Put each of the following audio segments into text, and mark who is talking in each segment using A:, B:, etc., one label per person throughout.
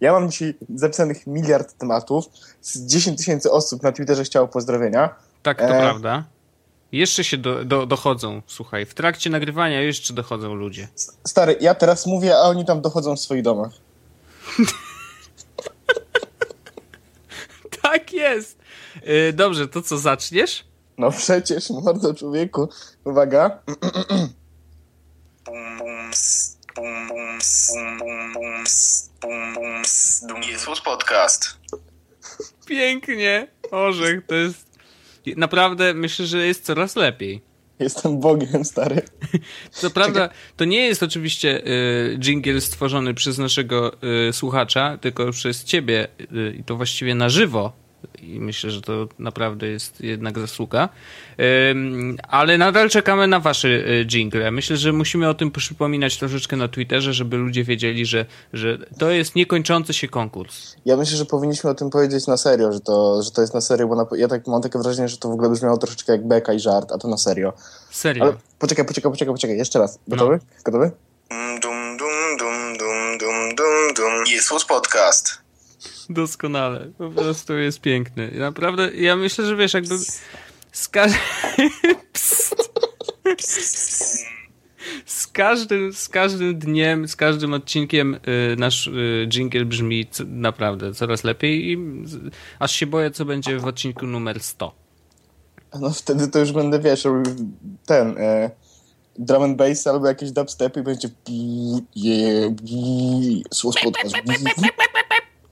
A: Ja mam dzisiaj zapisanych miliard tematów, z 10 tysięcy osób na Twitterze chciało pozdrowienia.
B: Tak, to e... prawda. Jeszcze się do, do, dochodzą, słuchaj. W trakcie nagrywania jeszcze dochodzą ludzie.
A: Stary, ja teraz mówię, a oni tam dochodzą w swoich domach.
B: tak jest. Yy, dobrze, to co, zaczniesz?
A: No przecież, mordo człowieku. Uwaga.
C: Jezus Podcast.
B: Pięknie. Orzech, to jest naprawdę myślę, że jest coraz lepiej.
A: Jestem Bogiem, stary.
B: Co prawda, to nie jest oczywiście y, jingle stworzony przez naszego y, słuchacza, tylko przez ciebie y, i to właściwie na żywo i myślę, że to naprawdę jest jednak zasługa. Ale nadal czekamy na wasze e, jingle. Myślę, że musimy o tym przypominać troszeczkę na Twitterze, żeby ludzie wiedzieli, że, że to jest niekończący się konkurs.
A: Ja myślę, że powinniśmy o tym powiedzieć na serio, że to, że to jest na serio, bo na, ja tak mam takie wrażenie, że to w ogóle brzmiało troszeczkę jak beka i żart, a to na serio.
B: Serio. Ale
A: poczekaj, poczekaj, poczekaj, poczekaj, jeszcze raz. Gotowy? No. Gotowy?
C: Dum, dum, dum, dum, dum, dum, dum. Jezus Podcast.
B: Doskonale. Po prostu jest piękny. Naprawdę, ja myślę, że wiesz, jakby z, ka z każdym, z każdym dniem, z każdym odcinkiem y, nasz y, jingle brzmi naprawdę coraz lepiej i aż się boję, co będzie w odcinku numer 100.
A: No wtedy to już będę, wiesz, ten e, drum and bass albo jakieś dubstep i będzie yeah, podcast.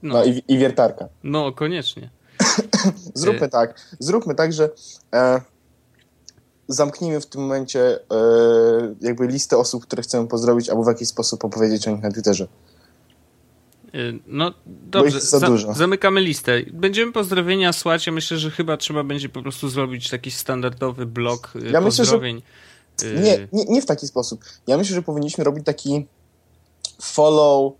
A: No, no i, i, wiertarka.
B: No, koniecznie.
A: Zróbmy e... tak. Zróbmy tak, że e, zamknijmy w tym momencie e, jakby listę osób, które chcemy pozdrowić, albo w jakiś sposób opowiedzieć o nich na Twitterze.
B: E, no dobrze, za za zamykamy listę. Będziemy pozdrowienia słać. Ja myślę, że chyba trzeba będzie po prostu zrobić taki standardowy blok e, ja pozdrowień.
A: Myślę, że... nie, nie, nie w taki sposób. Ja myślę, że powinniśmy robić taki follow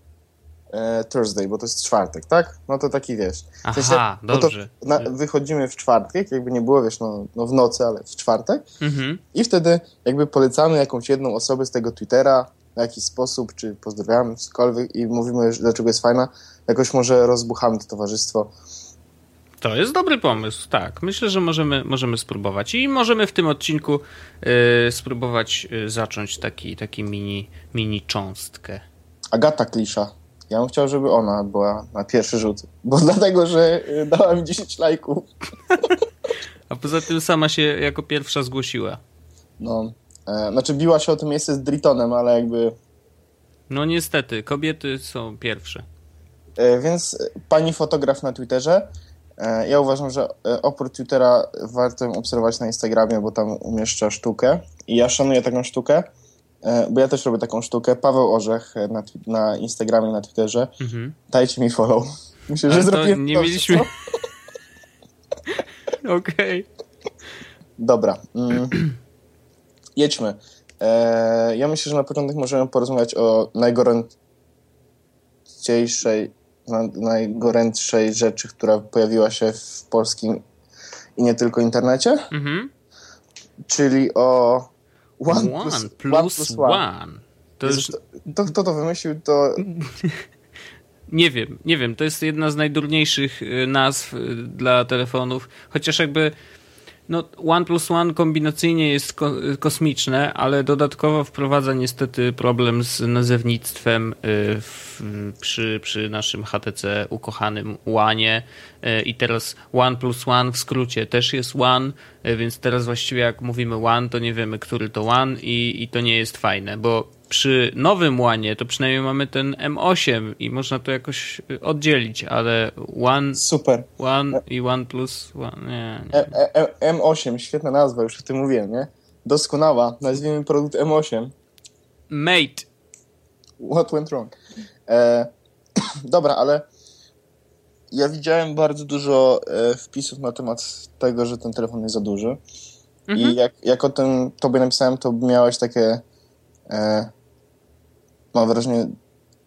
A: Thursday, bo to jest czwartek, tak? No to taki wiesz.
B: Aha, w sensie, dobrze.
A: Na, wychodzimy w czwartek, jakby nie było, wiesz, no, no w nocy, ale w czwartek. Mhm. I wtedy jakby polecamy jakąś jedną osobę z tego Twittera w jakiś sposób, czy pozdrawiamy, cokolwiek i mówimy, dlaczego jest fajna. Jakoś może rozbuchamy to towarzystwo.
B: To jest dobry pomysł, tak. Myślę, że możemy, możemy spróbować. I możemy w tym odcinku y, spróbować y, zacząć taki, taki mini, mini cząstkę.
A: Agata Klisza. Ja bym chciał, żeby ona była na pierwszy rzut, bo dlatego, że y, dała mi 10 lajków.
B: A poza tym sama się jako pierwsza zgłosiła.
A: No, e, znaczy biła się o to miejsce z Dritonem, ale jakby...
B: No niestety, kobiety są pierwsze.
A: E, więc pani fotograf na Twitterze, e, ja uważam, że e, oprócz Twittera warto ją obserwować na Instagramie, bo tam umieszcza sztukę i ja szanuję taką sztukę. E, bo ja też robię taką sztukę. Paweł Orzech na, na Instagramie, na Twitterze. Mhm. Dajcie mi follow.
B: Myślę, że zrobiłem nie mieliśmy... Okej. Okay.
A: Dobra. Mm. Jedźmy. E, ja myślę, że na początek możemy porozmawiać o najgorętniejszej, najgorętszej rzeczy, która pojawiła się w polskim i nie tylko internecie. Mhm. Czyli o
B: One, one plus, plus, one plus one. one.
A: To już... to, kto to wymyślił, to...
B: nie wiem, nie wiem. To jest jedna z najdurniejszych y, nazw y, dla telefonów. Chociaż jakby no, One plus One kombinacyjnie jest ko kosmiczne, ale dodatkowo wprowadza niestety problem z nazewnictwem y, w, przy, przy naszym HTC ukochanym One y, i teraz One plus One w skrócie też jest One, y, więc teraz właściwie jak mówimy One, to nie wiemy, który to One i, i to nie jest fajne, bo przy nowym łanie to przynajmniej mamy ten M8 i można to jakoś y, oddzielić, ale One,
A: Super.
B: One i One Plus One, nie,
A: nie. E, e, e M8, świetna nazwa, już o tym mówiłem, nie? Doskonała. Nazwijmy produkt M8.
B: Mate.
A: What went wrong? E, dobra, ale ja widziałem bardzo dużo e, wpisów na temat tego, że ten telefon jest za duży. Mhm. I jak, jak o tym tobie napisałem, to miałeś takie e, mam wrażenie,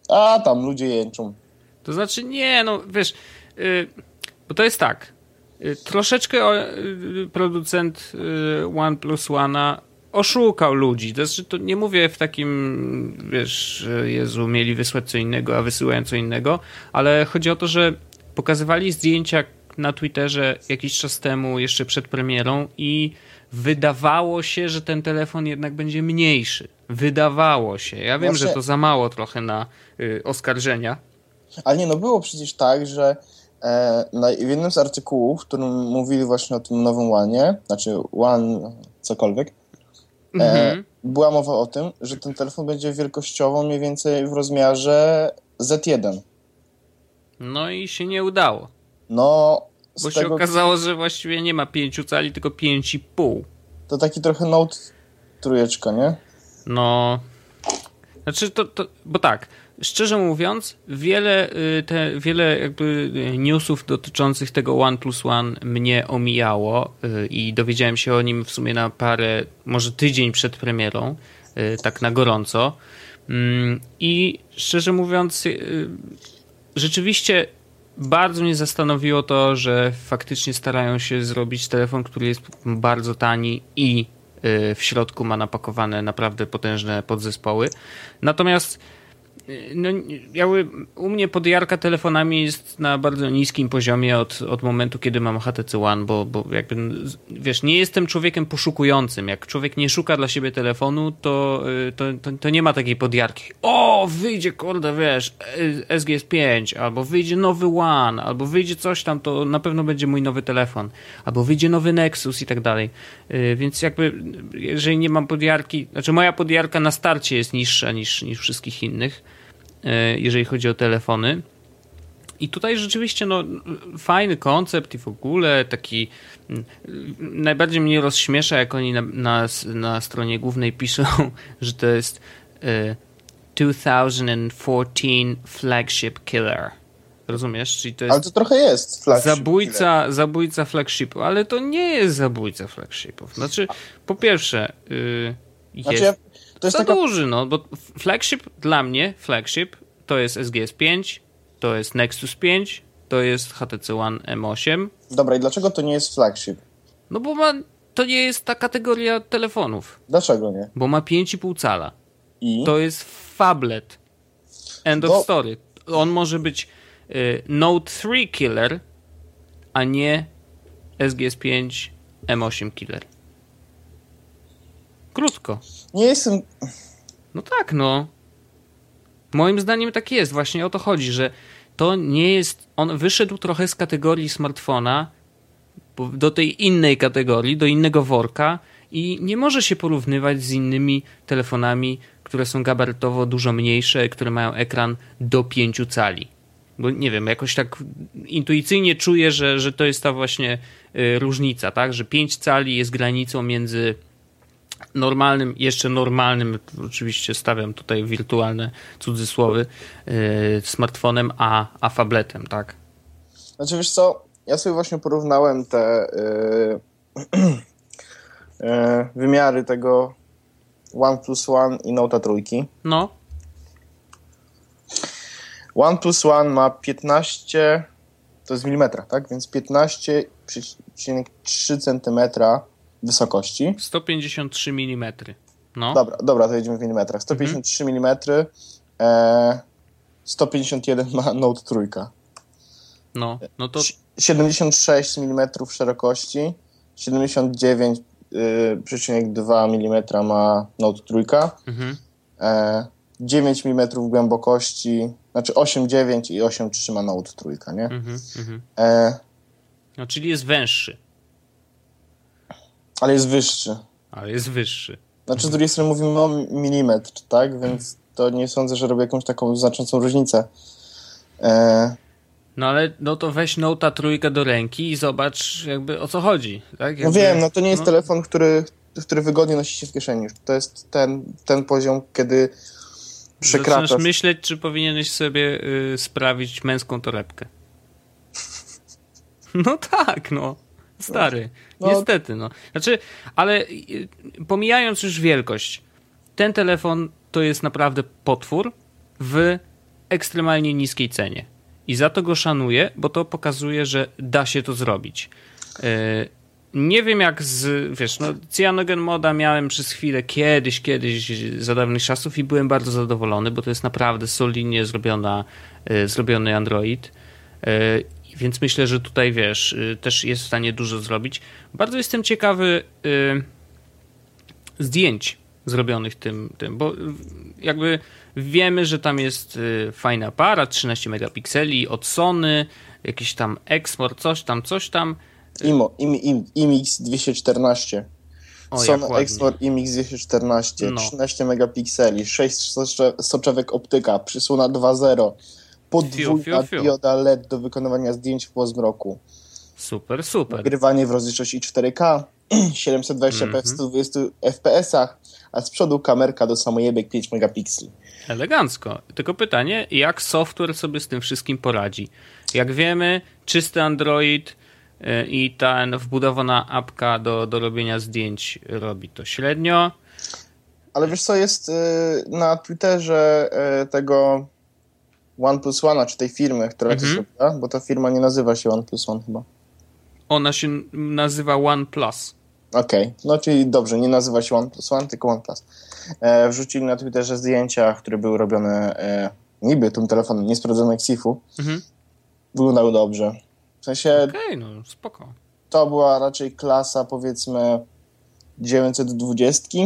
A: a tam ludzie jęczą.
B: To znaczy nie, no wiesz, yy, bo to jest tak, yy, troszeczkę y, producent y, One Plus One'a oszukał ludzi. To znaczy, to nie mówię w takim, wiesz, Jezu, mieli wysłać co innego, a wysyłają co innego, ale chodzi o to, że pokazywali zdjęcia na Twitterze jakiś czas temu, jeszcze przed premierą i wydawało się, że ten telefon jednak będzie mniejszy. Wydawało się. Ja wiem,
A: Właśnie-
B: że to za mało trochę na y, oskarżenia.
A: Ale nie, no było przecież tak, że e, na, w jednym z artykułów, w którym mówili właśnie o tym nowym łanie, znaczy One cokolwiek, e,
B: Mhm.
A: była mowa o tym, że ten telefon będzie wielkościowo mniej więcej w rozmiarze Z1.
B: No i się nie udało.
A: No,
B: Bo się
A: tego
B: okazało, że właściwie nie ma 5 cali, tylko 5,5.
A: to taki trochę Note trójeczka, nie?
B: No. Znaczy to, to. Bo tak, szczerze mówiąc, wiele, y, te, wiele jakby y, newsów dotyczących tego OnePlus One mnie omijało y, i dowiedziałem się o nim w sumie na parę, może tydzień przed premierą, tak na gorąco. Mm, I szczerze mówiąc, rzeczywiście bardzo mnie zastanowiło to, że faktycznie starają się zrobić telefon, który jest bardzo tani i y, w środku ma napakowane naprawdę potężne podzespoły. Natomiast no, jakby u mnie podjarka telefonami jest na bardzo niskim poziomie od, od momentu, kiedy mam HTC One, bo, bo jakby, wiesz, nie jestem człowiekiem poszukującym. Jak człowiek nie szuka dla siebie telefonu, to, y, to, to, to nie ma takiej podjarki. O, wyjdzie, kurde, wiesz, y, SGS 5, albo wyjdzie nowy One, albo wyjdzie coś tam, to na pewno będzie mój nowy telefon, albo wyjdzie nowy Nexus i tak dalej. Y, Więc jakby, jeżeli nie mam podjarki, znaczy moja podjarka na starcie jest niższa niż, niż wszystkich innych, jeżeli chodzi o telefony. I tutaj rzeczywiście no, fajny koncept i w ogóle taki mm, najbardziej mnie rozśmiesza, jak oni na, na, na stronie głównej piszą, że to jest y, 2014 flagship killer. Rozumiesz? Czyli to jest
A: Ale to trochę jest flagship
B: zabójca, zabójca flagshipu, ale to nie jest zabójca flagshipów. Znaczy, po pierwsze, y, jest
A: Znaczy, ja, to jest
B: za
A: taka
B: duży, no, bo flagship dla mnie, flagship to jest SGS 5, to jest Nexus 5, to jest HTC One M8,
A: Dobra, i dlaczego to nie jest flagship?
B: no bo ma, to nie jest ta kategoria telefonów,
A: Dlaczego nie?
B: bo ma 5,5 cala.
A: I?
B: To jest phablet. End
A: Bo-
B: of story. On może być y, Note 3 killer, a nie SGS 5 M8 killer. Krótko.
A: Nie jestem...
B: No tak, no. Moim zdaniem tak jest. Właśnie o to chodzi, że to nie jest. On wyszedł trochę z kategorii smartfona do tej innej kategorii, do innego worka i nie może się porównywać z innymi telefonami, które są gabarytowo dużo mniejsze, które mają ekran do 5 cali. Bo nie wiem, jakoś tak intuicyjnie czuję, że, że to jest ta właśnie y, różnica, tak? Że 5 cali jest granicą między normalnym, jeszcze normalnym, oczywiście stawiam tutaj wirtualne cudzysłowy, yy, smartfonem, a, a fabletem, tak?
A: Znaczy, wiesz co, ja sobie właśnie porównałem te yy, yy, wymiary tego OnePlus One i Note trójki.
B: No,
A: OnePlus One ma 15, to jest w milimetrach, tak? Więc 15,3 cm wysokości.
B: 153 mm. No,
A: Dobra, dobra, to jedziemy w milimetrach. 153 mm, e, 151 ma Note trójka.
B: no, no to
A: 76 mm szerokości, 79,2 mm ma Note trójka,
B: mhm.
A: e, 9 mm głębokości, znaczy 8,9 i 8,3 ma Note trójka, nie?
B: Mhm, mhm.
A: E,
B: No, czyli jest węższy,
A: ale jest wyższy.
B: ale jest wyższy.
A: Znaczy z drugiej strony mówimy o milimetr, tak? Więc to nie sądzę, że robi jakąś taką znaczącą różnicę. E,
B: No ale no to weź Note'a trójkę do ręki i zobacz jakby o co chodzi, tak?
A: no
B: Jakby,
A: wiem, no to nie jest
B: no.
A: telefon, który, który wygodnie nosi się w kieszeni. To jest ten, ten poziom, kiedy przekracza...
B: Zaczynasz myśleć, czy powinieneś sobie y, sprawić męską torebkę. No tak, no. Stary.
A: No.
B: Niestety, no. Znaczy, ale y, pomijając już wielkość, ten telefon to jest naprawdę potwór w ekstremalnie niskiej cenie. I za to go szanuję, bo to pokazuje, że da się to zrobić. Y, nie wiem jak z, wiesz, no Cyanogen Moda miałem przez chwilę kiedyś, kiedyś za dawnych czasów i byłem bardzo zadowolony, bo to jest naprawdę solidnie zrobiona, y, zrobiony Android. Y, więc myślę, że tutaj wiesz, y, też jest w stanie dużo zrobić. Bardzo jestem ciekawy zdjęć zrobionych tym, tym, bo jakby wiemy, że tam jest fajny aparat, 13 megapikseli od Sony, jakiś tam eksport, coś tam, coś tam.
A: IMO, IM, IM, IMX 214. O, Sony Export IMX 214, no. 13 megapikseli, 6 soczewek optyka, przysłona 2.0, podwójna dioda LED do wykonywania zdjęć po zmroku.
B: Super, super.
A: Nagrywanie w rozdzielczości 4K, 720p mm -hmm. w 120 fps, a z przodu kamerka do samojebek 5 megapikseli.
B: Elegancko. Tylko pytanie, jak software sobie z tym wszystkim poradzi? Jak wiemy, czysty Android y, i ta wbudowana apka do, do robienia zdjęć robi to średnio.
A: Ale wiesz co, jest y, na Twitterze y, tego OnePlus One, czy tej firmy, która mhm. to zrobiła, bo ta firma nie nazywa się OnePlus One chyba.
B: Ona się nazywa OnePlus.
A: Okej, okay. no czyli dobrze, nie nazywa się OnePlus One, tylko OnePlus. E, wrzucili na Twitterze zdjęcia, które były robione e, niby tym telefonem, nie sprawdzono XIF-u. Mhm wyglądały dobrze. W sensie...
B: Okej, okay, no spoko.
A: To była raczej klasa powiedzmy 920.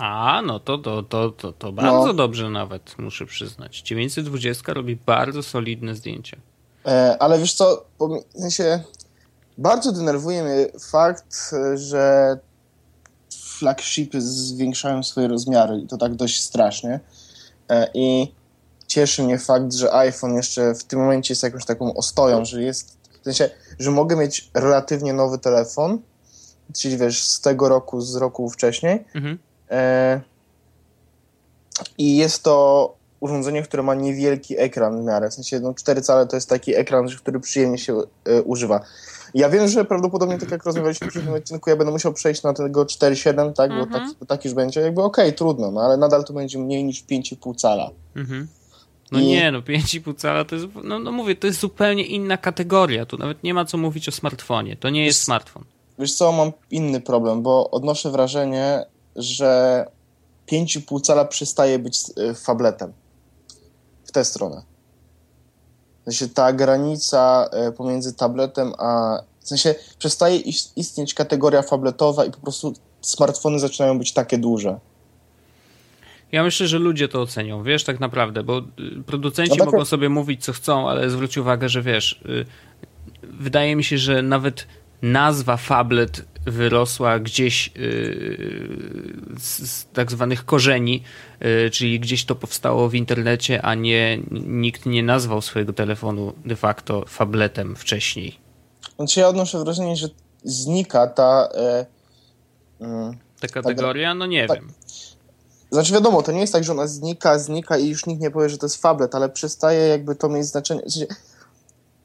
B: A, no to, to, to, to, to bardzo no. dobrze nawet, muszę przyznać. 920 robi bardzo solidne zdjęcie.
A: E, ale wiesz co, w sensie bardzo denerwuje mnie fakt, że flagshipy zwiększają swoje rozmiary i to tak dość strasznie. E, I cieszy mnie fakt, że iPhone jeszcze w tym momencie jest jakąś taką ostoją, że jest, w sensie, że mogę mieć relatywnie nowy telefon, czyli wiesz, z tego roku, z roku wcześniej. Mhm. E, I jest to urządzenie, które ma niewielki ekran w miarę, w sensie no, 4 cale to jest taki ekran, który przyjemnie się e, używa. Ja wiem, że prawdopodobnie, tak jak rozmawialiśmy w tym odcinku, ja będę musiał przejść na tego 4.7, tak, mhm. bo tak, tak już będzie, jakby okej, okay, trudno, no ale nadal to będzie mniej niż 5,5 cala. Mhm.
B: No I... nie, no 5,5 cala to jest, no, no mówię, to jest zupełnie inna kategoria. Tu nawet nie ma co mówić o smartfonie. To nie jest wiesz, smartfon.
A: Wiesz co, mam inny problem, bo odnoszę wrażenie, że 5,5 cala przestaje być y, fabletem. W tę stronę. W sensie ta granica y, pomiędzy tabletem a... W sensie przestaje istnieć kategoria fabletowa i po prostu smartfony zaczynają być takie duże.
B: Ja myślę, że ludzie to ocenią, wiesz, tak naprawdę, bo y, producenci no tak mogą sobie mówić, co chcą, ale zwróć uwagę, że wiesz, y, wydaje mi się, że nawet nazwa Fablet wyrosła gdzieś y, z tak zwanych korzeni, czyli gdzieś to powstało w internecie, a nie nikt nie nazwał swojego telefonu de facto Fabletem wcześniej.
A: Znaczy ja odnoszę wrażenie, że znika ta... E,
B: mm, ta kategoria? No nie ta, wiem.
A: Znaczy wiadomo, to nie jest tak, że ona znika, znika i już nikt nie powie, że to jest fablet, ale przestaje jakby to mieć znaczenie. Sensie,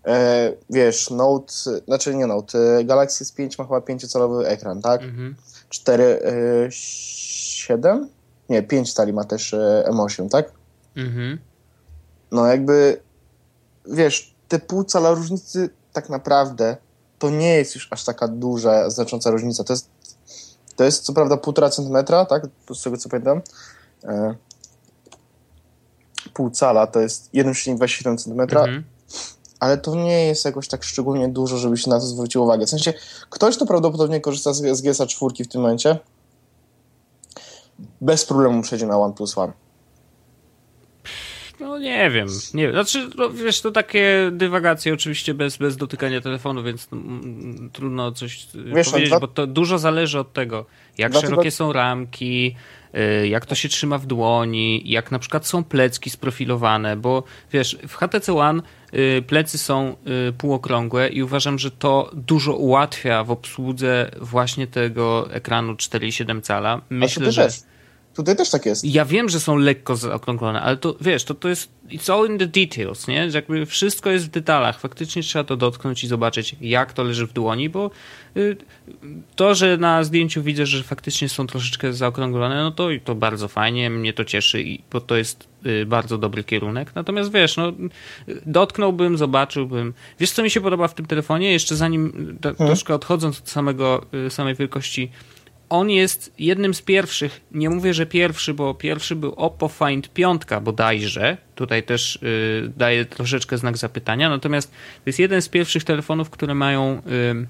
A: e, wiesz, Note, znaczy nie Note, e, Galaxy S5 ma chyba 5-calowy ekran, tak? Mhm. 4, e, 7? Nie, 5 cali ma też e, M8, tak? Mhm. No jakby, wiesz, te pół cala różnicy tak naprawdę to nie jest już aż taka duża, znacząca różnica. To jest to jest co prawda 1,5 centymetra, tak? Z tego co pamiętam. E, pół cala to jest 1,27 centymetra. Mhm. Ale to nie jest jakoś tak szczególnie dużo, żeby się na to zwrócił uwagę. W sensie, ktoś to prawdopodobnie korzysta z, z GSA 4 w tym momencie. Bez problemu przejdzie na OnePlus One.
B: No nie wiem, nie wiem. Znaczy, no, wiesz, to takie dywagacje oczywiście bez, bez dotykania telefonu, więc no, trudno coś wiesz, powiedzieć, dwa... bo to dużo zależy od tego, jak dwa szerokie są ramki, y, jak to się trzyma w dłoni, jak na przykład są plecki sprofilowane, bo wiesz, w HTC One y, plecy są y, półokrągłe i uważam, że to dużo ułatwia w obsłudze właśnie tego ekranu 4,7 cala. Myślę, że...
A: Tutaj też tak jest.
B: Ja wiem, że są lekko zaokrąglone, ale to wiesz, to, to jest it's all in the details, nie? Że jakby wszystko jest w detalach. Faktycznie trzeba to dotknąć i zobaczyć, jak to leży w dłoni, bo y, to, że na zdjęciu widzę, że faktycznie są troszeczkę zaokrąglone, no to, to bardzo fajnie, mnie to cieszy, i, bo to jest y, bardzo dobry kierunek. Natomiast wiesz, no, dotknąłbym, zobaczyłbym. Wiesz, co mi się podoba w tym telefonie? Jeszcze zanim hmm. troszkę odchodząc od samego, y, samej wielkości on jest jednym z pierwszych, nie mówię, że pierwszy, bo pierwszy był Oppo Find 5 bodajże, tutaj też y, daje troszeczkę znak zapytania, natomiast to jest jeden z pierwszych telefonów, które mają y,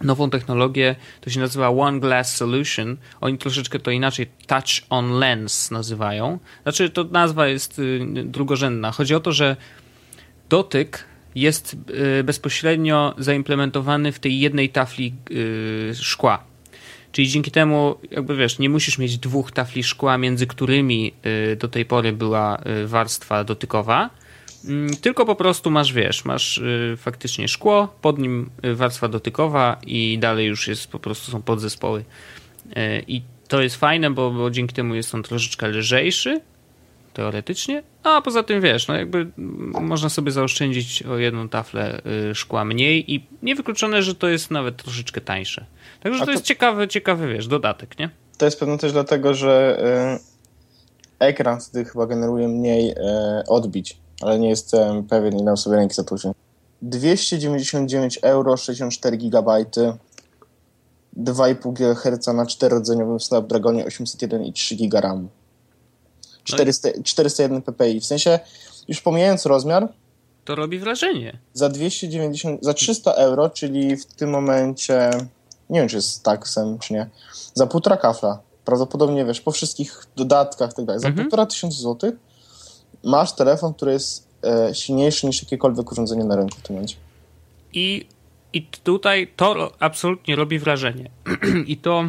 B: nową technologię, to się nazywa One Glass Solution, oni troszeczkę to inaczej Touch on Lens nazywają, znaczy to nazwa jest y, drugorzędna, chodzi o to, że dotyk jest y, bezpośrednio zaimplementowany w tej jednej tafli y, szkła. Czyli dzięki temu, jakby wiesz, nie musisz mieć dwóch tafli szkła, między którymi do tej pory była warstwa dotykowa, tylko po prostu masz, wiesz, masz y, faktycznie szkło, pod nim warstwa dotykowa i dalej już jest, po prostu są podzespoły. I to jest fajne, bo, bo dzięki temu jest on troszeczkę lżejszy, teoretycznie, a poza tym wiesz, no jakby można sobie zaoszczędzić o jedną taflę szkła mniej i niewykluczone, że to jest nawet troszeczkę tańsze. Także to, to, jest ciekawy, ciekawy, wiesz, dodatek, nie?
A: To jest pewno też dlatego, że y, ekran wtedy chyba generuje mniej y, odbić, ale nie jestem pewien i dam sobie ręki zatłuczę. 299 euro, 64 GB, 2,5 GHz na 4-rdzeniowym Snapdragonie 801 i 3 GB RAM. 400, 401 ppi. W sensie, już pomijając rozmiar,
B: to robi wrażenie.
A: Za 290, za 300 euro, czyli w tym momencie nie wiem, czy jest z taksem, czy nie. Za półtora kafla. Prawdopodobnie, wiesz, po wszystkich dodatkach i tak dalej. Za mhm. półtora tysiąca złotych masz telefon, który jest e, silniejszy niż jakiekolwiek urządzenie na rynku w tym momencie.
B: I, I tutaj to absolutnie robi wrażenie. I to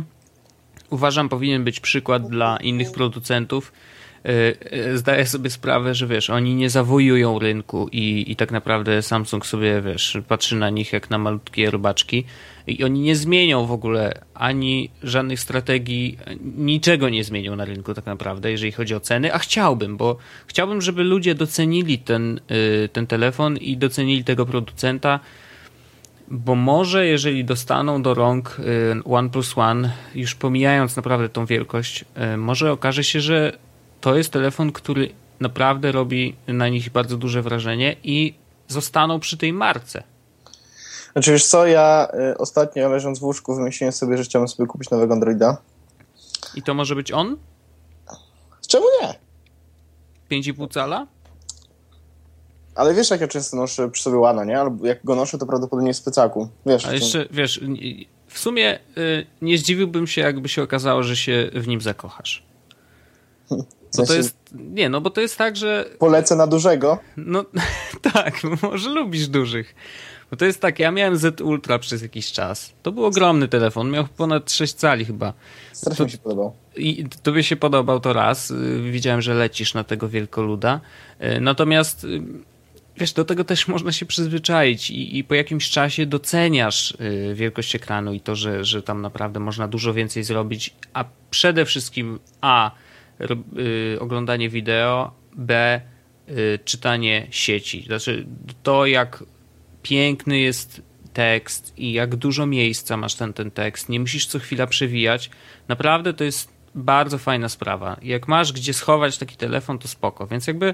B: uważam powinien być przykład dla innych producentów, zdaję sobie sprawę, że wiesz, oni nie zawojują rynku i, i tak naprawdę Samsung sobie, wiesz, patrzy na nich jak na malutkie robaczki i oni nie zmienią w ogóle ani żadnych strategii, niczego nie zmienią na rynku tak naprawdę, jeżeli chodzi o ceny, a chciałbym, bo chciałbym, żeby ludzie docenili ten, e, ten telefon i docenili tego producenta, bo może jeżeli dostaną do rąk OnePlus One, już pomijając naprawdę tą wielkość, może okaże się, że to jest telefon, który naprawdę robi na nich bardzo duże wrażenie i zostaną przy tej marce.
A: Znaczy wiesz co, ja y, ostatnio leżąc w łóżku wymyśliłem sobie, że chciałbym sobie kupić nowego Androida.
B: I to może być on?
A: Czemu nie?
B: 5,5 cala?
A: Ale wiesz, jak ja często noszę przy sobie łana, nie? Albo jak go noszę, to prawdopodobnie jest w plecaku. Wiesz.
B: A jeszcze, wiesz, w sumie y, nie zdziwiłbym się, jakby się okazało, że się w nim zakochasz. Bo to jest, nie, no bo to jest tak, że...
A: Polecę na dużego?
B: No tak, może lubisz dużych. Bo to jest tak, ja miałem Z Ultra przez jakiś czas. To był ogromny telefon, miał ponad 6 cali chyba.
A: Strasznie to, mi się podobał.
B: I tobie się podobał to raz. Y, widziałem, że lecisz na tego wielkoluda. Y, natomiast y, wiesz, do tego też można się przyzwyczaić i, i po jakimś czasie doceniasz wielkość ekranu i to, że, że tam naprawdę można dużo więcej zrobić, a przede wszystkim A oglądanie wideo, B y, czytanie sieci. Znaczy to jak piękny jest tekst i jak dużo miejsca masz ten, ten tekst, nie musisz co chwila przewijać. Naprawdę to jest bardzo fajna sprawa. Jak masz gdzie schować taki telefon, to spoko. Więc jakby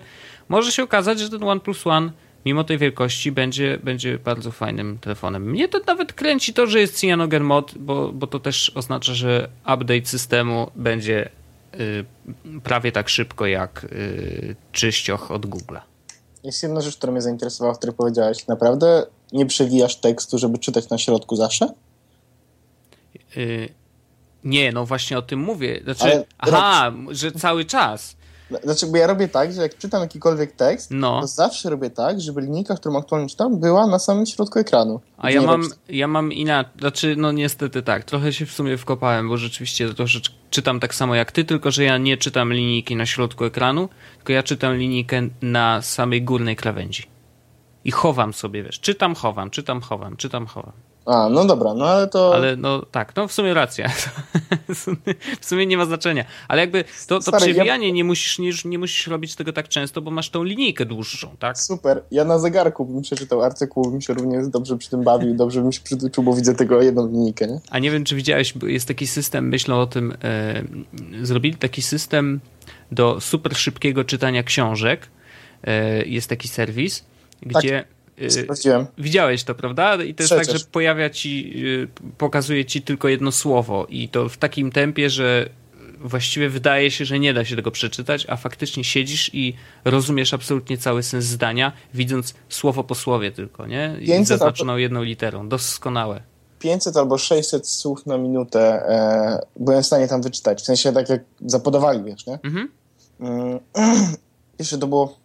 B: może się okazać, że ten OnePlus One mimo tej wielkości będzie, będzie bardzo fajnym telefonem. Mnie to nawet kręci to, że jest Cyanogen Mod, bo, bo to też oznacza, że update systemu będzie Y, prawie tak szybko jak y, czyścioch od Google'a.
A: Jest jedna rzecz, która mnie zainteresowała, o której powiedziałeś. Naprawdę nie przewijasz tekstu, żeby czytać na środku zawsze?
B: Yy, nie, no właśnie o tym mówię. Znaczy, Ale aha, że cały czas.
A: Znaczy, bo ja robię tak, że jak czytam jakikolwiek tekst, no. to zawsze robię tak, żeby linijka, którą aktualnie czytam, była na samym środku ekranu.
B: A ja mam, ja mam inaczej, znaczy, no niestety tak, trochę się w sumie wkopałem, bo rzeczywiście troszeczkę czytam tak samo jak ty, tylko że ja nie czytam linijki na środku ekranu, tylko ja czytam linijkę na samej górnej krawędzi. I chowam sobie, wiesz, czytam, chowam, czytam, chowam, czytam, chowam.
A: A, no dobra, no ale to...
B: Ale no tak, no w sumie racja. w sumie nie ma znaczenia. Ale jakby to, to
A: Stary,
B: przewijanie
A: ja-
B: nie, musisz, nie, nie musisz robić tego tak często, bo masz tą linijkę dłuższą, tak?
A: Super. Ja na zegarku bym przeczytał artykuł, bym się również dobrze przy tym bawił, dobrze bym się przytuczył, bo widzę tego jedną linijkę, nie?
B: A nie wiem, czy widziałeś, bo jest taki system, myślę o tym, e, zrobili taki system do super szybkiego czytania książek. E, jest taki serwis, gdzie... e,
A: Sprawdziłem.
B: Widziałeś to, prawda? I to jest
A: Przecież.
B: tak, że pojawia ci, y, pokazuje ci tylko jedno słowo i to w takim tempie, że właściwie wydaje się, że nie da się tego przeczytać, a faktycznie siedzisz i rozumiesz absolutnie cały sens zdania, widząc słowo po słowie tylko, nie? I
A: 500
B: zaznaczoną jedną literą. Doskonałe.
A: 500 albo 600 słów na minutę e, byłem w stanie tam wyczytać. W sensie tak jak zapodawali, wiesz, nie?
B: Mhm.
A: Mm, Jeszcze to było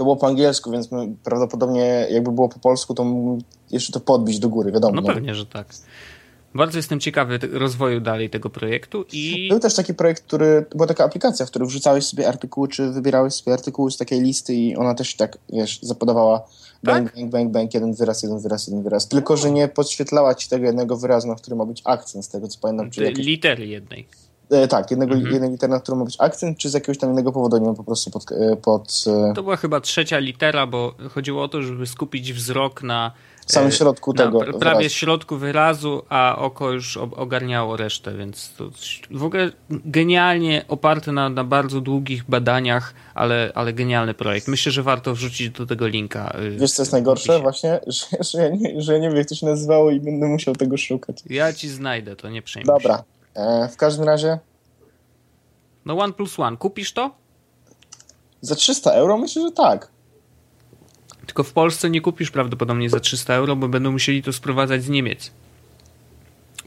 A: to było po angielsku, więc prawdopodobnie jakby było po polsku, to jeszcze to podbić do góry, wiadomo.
B: No
A: no.
B: pewnie, że tak. Bardzo jestem ciekawy rozwoju dalej tego projektu i
A: Był też taki projekt, który, była taka aplikacja, w której wrzucałeś sobie artykuły, czy wybierałeś sobie artykuły z takiej listy i ona też tak, wiesz, zapodawała bang,
B: Tak?
A: bang, bang, bang, jeden wyraz, jeden wyraz, jeden wyraz. Tylko, że nie podświetlała ci tego jednego wyrazu, na którym ma być akcent, z tego co pamiętam. Czy
B: te
A: jakiś,
B: litery jednej.
A: E, tak, jednego,
B: Mhm.
A: jednej litery, na którym ma być akcent, czy z jakiegoś tam innego powodu, nie wiem, po prostu pod... e, pod e,
B: To była chyba trzecia litera, bo chodziło o to, żeby skupić wzrok na
A: w samym
B: e,
A: środku
B: na
A: tego
B: pr- prawie
A: wyrazu.
B: środku wyrazu, a oko już ogarniało resztę, więc to w ogóle genialnie oparty na, na bardzo długich badaniach, ale, ale genialny projekt. Myślę, że warto wrzucić do tego linka. y,
A: Wiesz, co jest najgorsze? Właśnie, że, że, ja nie, że ja nie wiem, jak to się nazywało i będę musiał tego szukać.
B: Ja ci znajdę, to nie przejmuj się.
A: E, w każdym razie
B: No One plus One, kupisz to?
A: za 300 euro myślę, że tak.
B: Tylko w Polsce nie kupisz prawdopodobnie za 300 euro, bo będą musieli to sprowadzać z Niemiec.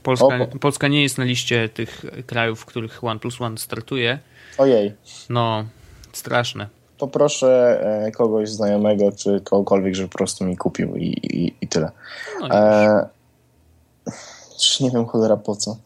B: Polska,
A: O,
B: Polska nie jest na liście tych krajów, w których One plus One startuje.
A: Ojej.
B: No, straszne.
A: poproszę e, kogoś znajomego, czy kogokolwiek, żeby po prostu mi kupił i, i, i tyle.
B: No,
A: E, nie wiem cholera po co.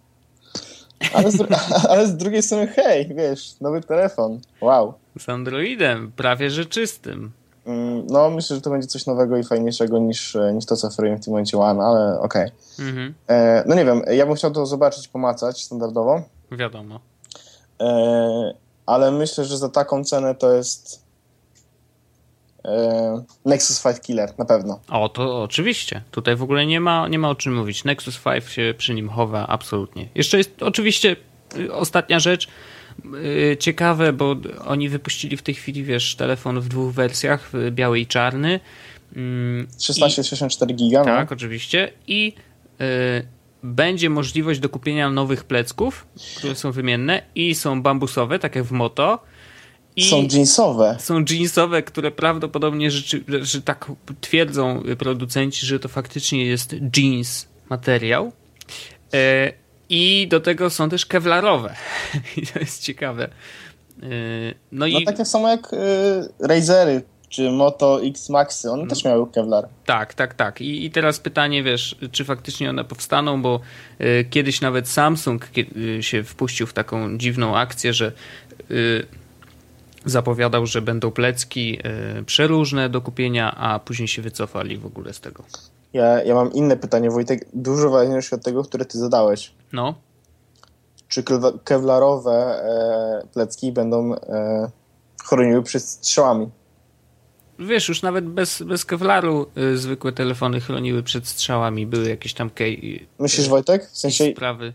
A: Ale z, ale z drugiej strony, hej, wiesz, nowy telefon. Wow.
B: Z Androidem, prawie że czystym.
A: Mm, No, myślę, że to będzie coś nowego i fajniejszego niż, e, niż to, co oferuję w tym momencie One, ale okej.
B: Mhm,
A: E, No nie wiem, ja bym chciał to zobaczyć, pomacać standardowo,
B: wiadomo.
A: e, ale myślę, że za taką cenę to jest Nexus 5 Killer, na pewno.
B: O, to oczywiście. Tutaj w ogóle nie ma, nie ma o czym mówić. Nexus 5 się przy nim chowa absolutnie. Jeszcze jest oczywiście y, ostatnia rzecz. y, Ciekawe, bo oni wypuścili w tej chwili, wiesz, telefon w dwóch wersjach, biały i czarny. Mm,
A: 1664 giga, no.
B: Tak, oczywiście. I y, będzie możliwość do kupienia nowych plecków, które są wymienne i są bambusowe, tak jak w Moto. I
A: Są jeansowe.
B: są jeansowe, które prawdopodobnie rzeczy, że tak twierdzą producenci, że to faktycznie jest jeans materiał. E, I do tego są też kevlarowe. I to jest ciekawe. E, no
A: No
B: i
A: takie samo jak y, Razery czy Moto X Maxy, one też miały Kevlar.
B: Tak, tak, tak. I, I teraz pytanie, wiesz, czy faktycznie one powstaną, bo y, kiedyś nawet Samsung y, się wpuścił w taką dziwną akcję, że y, zapowiadał, że będą plecki y, przeróżne do kupienia, a później się wycofali w ogóle z tego.
A: Ja, ja mam inne pytanie, Wojtek, dużo ważniejsze od tego, które ty zadałeś.
B: No,
A: Czy kevlarowe e, plecki będą e, chroniły przed strzałami?
B: wiesz, już nawet bez, bez kevlaru y, zwykłe telefony chroniły przed strzałami, były jakieś tam kej,
A: Myślisz, Wojtek? W sensie,
B: sprawy.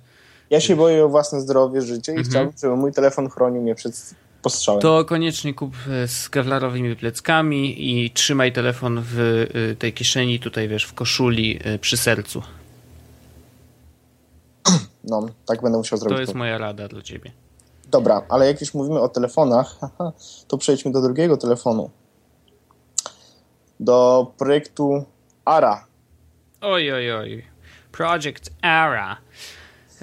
A: ja się boję o własne zdrowie, życie i
B: Mhm.
A: chciałbym, żeby mój telefon chronił mnie przed postrzałem.
B: To koniecznie kup e, z kevlarowymi pleckami i trzymaj telefon w y, tej kieszeni, tutaj wiesz, w koszuli y, przy sercu.
A: No, tak będę musiał zrobić.
B: To jest moja rada dla ciebie.
A: Dobra, ale jak już mówimy o telefonach, to przejdźmy do drugiego telefonu. Do projektu ARA.
B: Oj, oj, oj. Project Ara.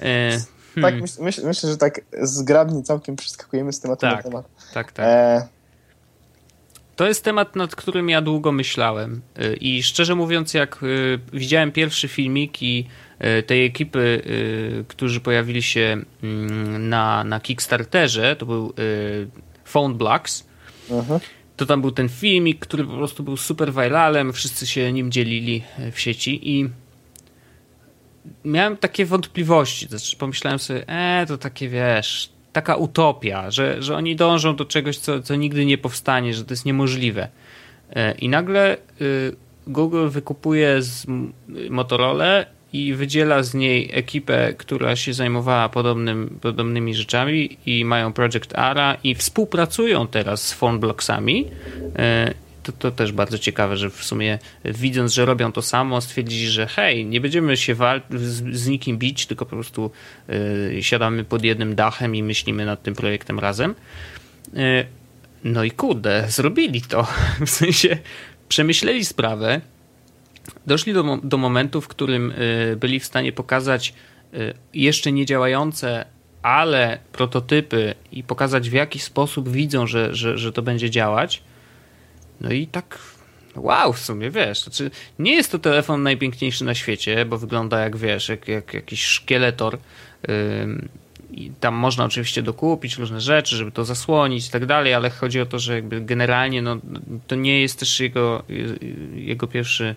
B: E,
A: Tak,
B: hmm,
A: myśl, myśl, myślę, że tak zgrabnie całkiem przeskakujemy z tematu na
B: Tak.
A: temat.
B: tak, tak.
A: E,
B: To jest temat, nad którym ja długo myślałem. Y, I szczerze mówiąc, jak y, widziałem pierwszy filmik i y, tej ekipy, którzy pojawili się mm, na, na Kickstarterze, to był Phone Blocks,
A: mhm.
B: to tam był ten filmik, który po prostu był super viralem, wszyscy się nim dzielili w sieci i miałem takie wątpliwości. Znaczy pomyślałem sobie, e, to takie wiesz, taka utopia, że, że oni dążą do czegoś, co, co nigdy nie powstanie, że to jest niemożliwe. E, I nagle y, Google wykupuje z Motorola i wydziela z niej ekipę, która się zajmowała podobnym, podobnymi rzeczami i mają Project Ara i współpracują teraz z Phoneblocksami. E, to, to też bardzo ciekawe, że w sumie widząc, że robią to samo, stwierdzili, że hej, nie będziemy się wal- z, z, nikim bić, tylko po prostu y, siadamy pod jednym dachem i myślimy nad tym projektem razem. Y, no i kurde, zrobili to. W sensie przemyśleli sprawę, doszli do, do momentu, w którym byli w stanie pokazać jeszcze nie działające, ale prototypy i pokazać w jaki sposób widzą, że, że, że to będzie działać. No i tak wow, w sumie wiesz, znaczy nie jest to telefon najpiękniejszy na świecie, bo wygląda jak wiesz, jak, jak jakiś szkieletor. I tam można oczywiście dokupić różne rzeczy, żeby to zasłonić i tak dalej, ale chodzi o to, że jakby generalnie no, to nie jest też jego, jego pierwszy.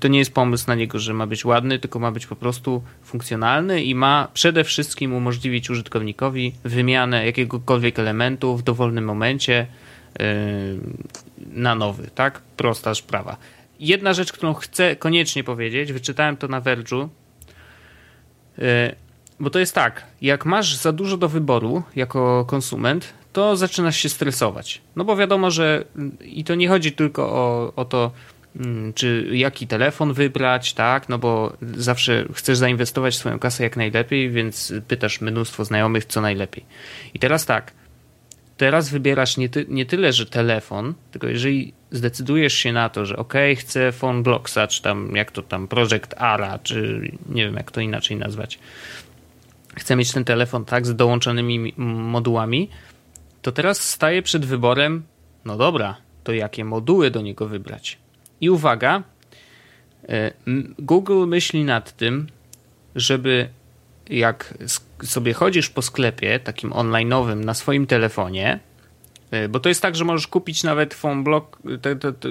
B: To nie jest pomysł na niego, że ma być ładny, tylko ma być po prostu funkcjonalny i ma przede wszystkim umożliwić użytkownikowi wymianę jakiegokolwiek elementu w dowolnym momencie na nowy, tak? Prosta sprawa. Jedna rzecz, którą chcę koniecznie powiedzieć, wyczytałem to na Verge'u, bo to jest tak, jak masz za dużo do wyboru jako konsument, to zaczynasz się stresować. No bo wiadomo, że i to nie chodzi tylko o, o to, mm, czy jaki telefon wybrać, tak? No bo zawsze chcesz zainwestować swoją kasę jak najlepiej, więc pytasz mnóstwo znajomych, co najlepiej. I teraz tak, teraz wybierasz nie, ty, nie tyle, że telefon, tylko jeżeli zdecydujesz się na to, że ok, chcę phone Blocksa, czy tam jak to tam Project Ara, czy nie wiem jak to inaczej nazwać, chcę mieć ten telefon tak z dołączonymi modułami, to teraz staję przed wyborem, no dobra, to jakie moduły do niego wybrać. I uwaga, e, Google myśli nad tym, żeby jak sobie chodzisz po sklepie takim online'owym na swoim telefonie, e, bo to jest tak, że możesz kupić nawet phone block,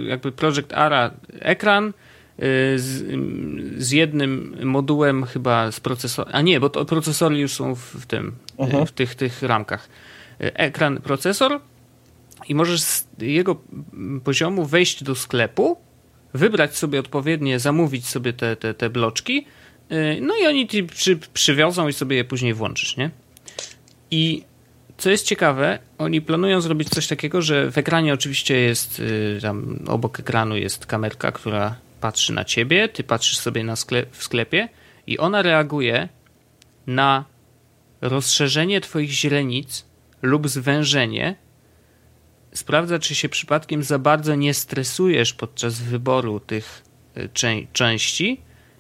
B: jakby Project Ara ekran, Y, z, z, jednym modułem chyba z procesorem, a nie, bo to procesory już są w, w tym, y, -huh. w tych, tych ramkach. Ekran, procesor i możesz z jego poziomu wejść do sklepu, wybrać sobie odpowiednie, zamówić sobie te, te, te bloczki, no i oni ci przy, przywiozą i sobie je później włączysz, nie? I co jest ciekawe, oni planują zrobić coś takiego, że w ekranie oczywiście jest, tam obok ekranu jest kamerka, która patrzy na ciebie, ty patrzysz sobie na sklep, w sklepie i ona reaguje na rozszerzenie twoich źrenic lub zwężenie. Sprawdza, czy się przypadkiem za bardzo nie stresujesz podczas wyboru tych e,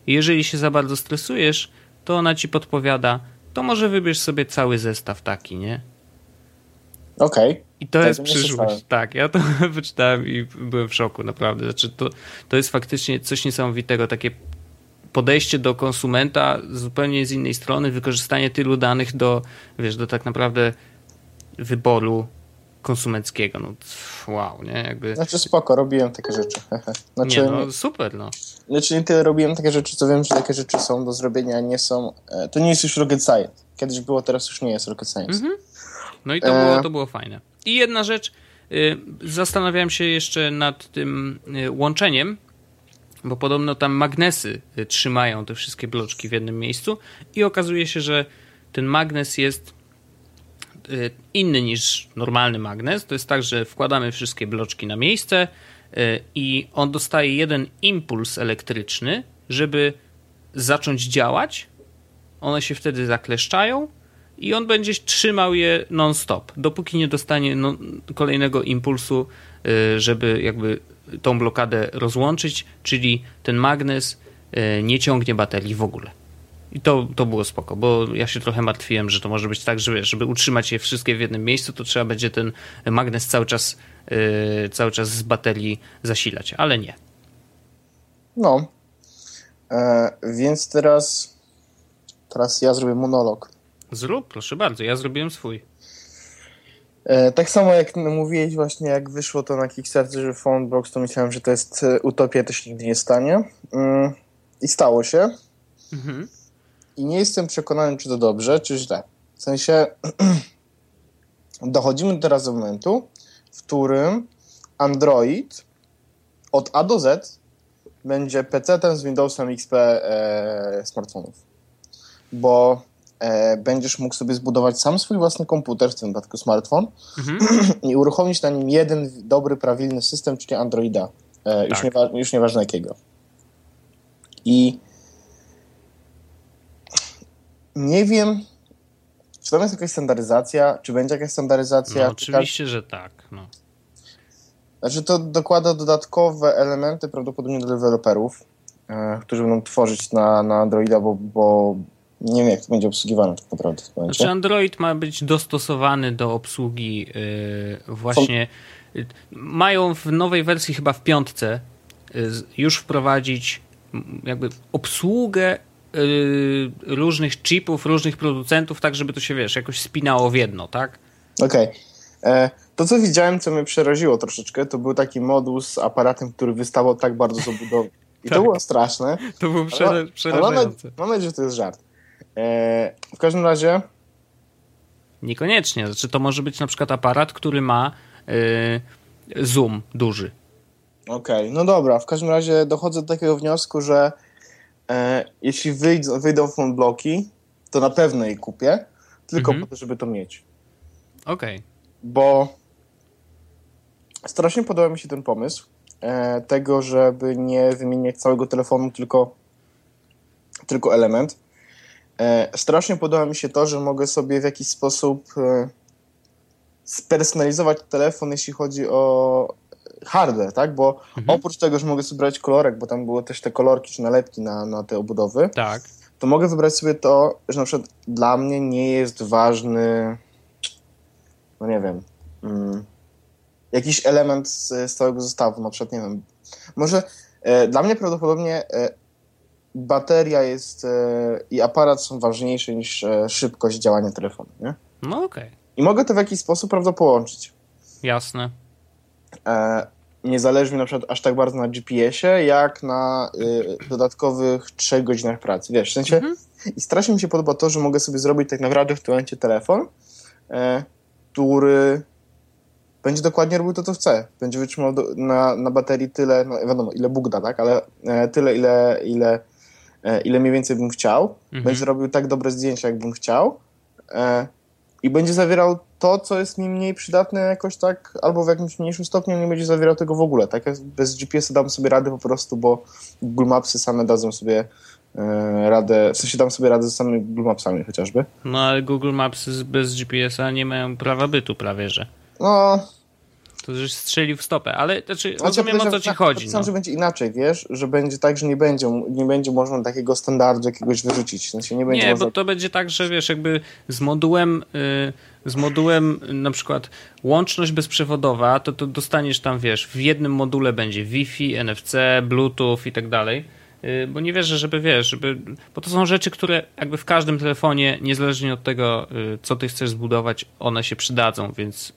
B: Jeżeli się za bardzo stresujesz, to ona ci podpowiada, to może wybierz sobie cały zestaw taki, nie?
A: Okej. Okay.
B: I to tak, jest przyszłość. Tak, ja to wyczytałem i byłem w szoku, naprawdę. Znaczy, to, to jest faktycznie coś niesamowitego, takie podejście do konsumenta zupełnie z innej strony, wykorzystanie tylu danych do, wiesz, do tak naprawdę wyboru konsumenckiego. No, wow, nie? Jakby...
A: Znaczy spoko, robiłem takie rzeczy.
B: Znaczy, nie, no super, no.
A: Znaczy nie tyle robiłem takie rzeczy, co wiem, że takie rzeczy są do zrobienia, nie są... E, to nie jest już rocket science. Kiedyś było, teraz już nie jest rocket science. Mhm.
B: No i to, było, e. to było fajne. I jedna rzecz, y, zastanawiałem się jeszcze nad tym y, łączeniem, bo podobno tam magnesy y, trzymają te wszystkie bloczki w jednym miejscu i okazuje się, że ten magnes jest inny niż normalny magnes. To jest tak, że wkładamy wszystkie bloczki na miejsce i on dostaje jeden impuls elektryczny, żeby zacząć działać. One się wtedy zakleszczają i on będzie trzymał je non-stop, dopóki nie dostanie no, kolejnego impulsu, y, żeby jakby tą blokadę rozłączyć, czyli ten magnes y, nie ciągnie baterii w ogóle. I to, to było spoko, bo ja się trochę martwiłem, że to może być tak, że żeby utrzymać je wszystkie w jednym miejscu, to trzeba będzie ten magnes cały czas, yy, cały czas z baterii zasilać, ale nie.
A: No. E, więc teraz teraz ja zrobię monolog.
B: Zrób, proszę bardzo, ja zrobiłem swój.
A: E, tak samo jak mówiłeś właśnie, jak wyszło to na Kickstarterze Phonebox, to myślałem, że to jest e, utopia, to się nigdy nie stanie. Mm, I stało się.
B: Mhm.
A: I nie jestem przekonany, czy to dobrze, czy źle. W sensie dochodzimy teraz do momentu, w którym Android od A do Z będzie PC-tem z Windowsem XP e, smartfonów. Bo e, będziesz mógł sobie zbudować sam swój własny komputer, w tym wypadku smartfon,
B: Mhm.
A: i uruchomić na nim jeden dobry, prawilny system, czyli Androida. E, już,
B: Tak.
A: niewa- już nieważne jakiego. I nie wiem, czy tam jest jakaś standaryzacja, czy będzie jakaś standaryzacja.
B: No,
A: czy
B: oczywiście, że tak. No.
A: Znaczy to dokłada dodatkowe elementy prawdopodobnie do deweloperów, e, którzy będą tworzyć na, na Androida, bo, bo nie wiem jak to będzie obsługiwane tak naprawdę w momencie.
B: Znaczy Android ma być dostosowany do obsługi yy, właśnie. Yy, mają w nowej wersji, chyba w piątce, yy, z- już wprowadzić jakby obsługę różnych chipów, różnych producentów, tak żeby to się, wiesz, jakoś spinało w jedno, tak?
A: Okej. E, To, co widziałem, co mnie przeraziło troszeczkę, to był taki moduł z aparatem, który wystawał tak bardzo z obudowy. I to
B: Tak.
A: było straszne.
B: To było
A: nadzieję,
B: przerażające.
A: mam nadzieję, że to jest żart. E, W każdym razie,
B: Niekoniecznie. Znaczy, to może być na przykład aparat, który ma yy, zoom duży.
A: okej, no dobra, w każdym razie dochodzę do takiego wniosku, że e, jeśli wyjdą, wyjdą bloki, to na pewno je kupię, tylko
B: Mhm.
A: po to, żeby to mieć.
B: Okej.
A: bo strasznie podoba mi się ten pomysł e, tego, żeby nie wymieniać całego telefonu, tylko, tylko element. E, strasznie podoba mi się to, że mogę sobie w jakiś sposób e, spersonalizować telefon, jeśli chodzi o hardware, tak? Bo
B: Mhm.
A: oprócz tego, że mogę sobie brać kolorek, bo tam były też te kolorki czy nalepki na, na te obudowy,
B: Tak.
A: to mogę wybrać sobie to, że na przykład dla mnie nie jest ważny, no nie wiem, mm, jakiś element z, z całego zestawu, na przykład, nie wiem, może e, dla mnie prawdopodobnie e, bateria jest e, i aparat są ważniejsze niż e, szybkość działania telefonu, nie?
B: No okej.
A: I mogę to w jakiś sposób, prawda, połączyć.
B: Jasne.
A: E, nie zależy mi na przykład aż tak bardzo na GPS-ie, jak na y, dodatkowych 3 godzinach pracy. Wiesz, w sensie
B: Mhm.
A: i strasznie mi się podoba to, że mogę sobie zrobić tak naprawdę w tym momencie telefon, e, który będzie dokładnie robił to, co chcę. Będzie wytrzymał do, na, na baterii tyle, no wiadomo, ile Bóg da, tak, ale e, tyle, ile, ile, e, ile mniej więcej bym chciał.
B: Mhm.
A: Będzie robił tak dobre zdjęcia, jak bym chciał. E, I będzie zawierał to, co jest mi mniej przydatne jakoś tak, albo w jakimś mniejszym stopniu nie będzie zawierał tego w ogóle. Tak, bez GPS-a dam sobie radę po prostu, bo Google Mapsy same dadzą sobie e, radę, w sensie dam sobie radę z samymi Google Mapsami chociażby.
B: No ale Google Maps bez GPS-a nie mają prawa bytu prawie, że.
A: No,
B: To już strzelił w stopę, ale znaczy,
A: Znaczy,
B: rozumiem o co ci
A: tak,
B: chodzi.
A: podejrzewam,
B: No.
A: że będzie inaczej, wiesz, że będzie tak, że nie będzie, nie będzie można takiego standardu jakiegoś wyrzucić, nie będzie
B: Nie,
A: można...
B: bo to będzie tak, że wiesz, jakby z modułem, y, z modułem na przykład łączność bezprzewodowa, to, to dostaniesz tam, wiesz, w jednym module będzie Wi-Fi, NFC, Bluetooth i tak dalej. Y, Bo nie wierzę, żeby wiesz, żeby. Bo to są rzeczy, które jakby w każdym telefonie, niezależnie od tego, y, co ty chcesz zbudować, one się przydadzą, więc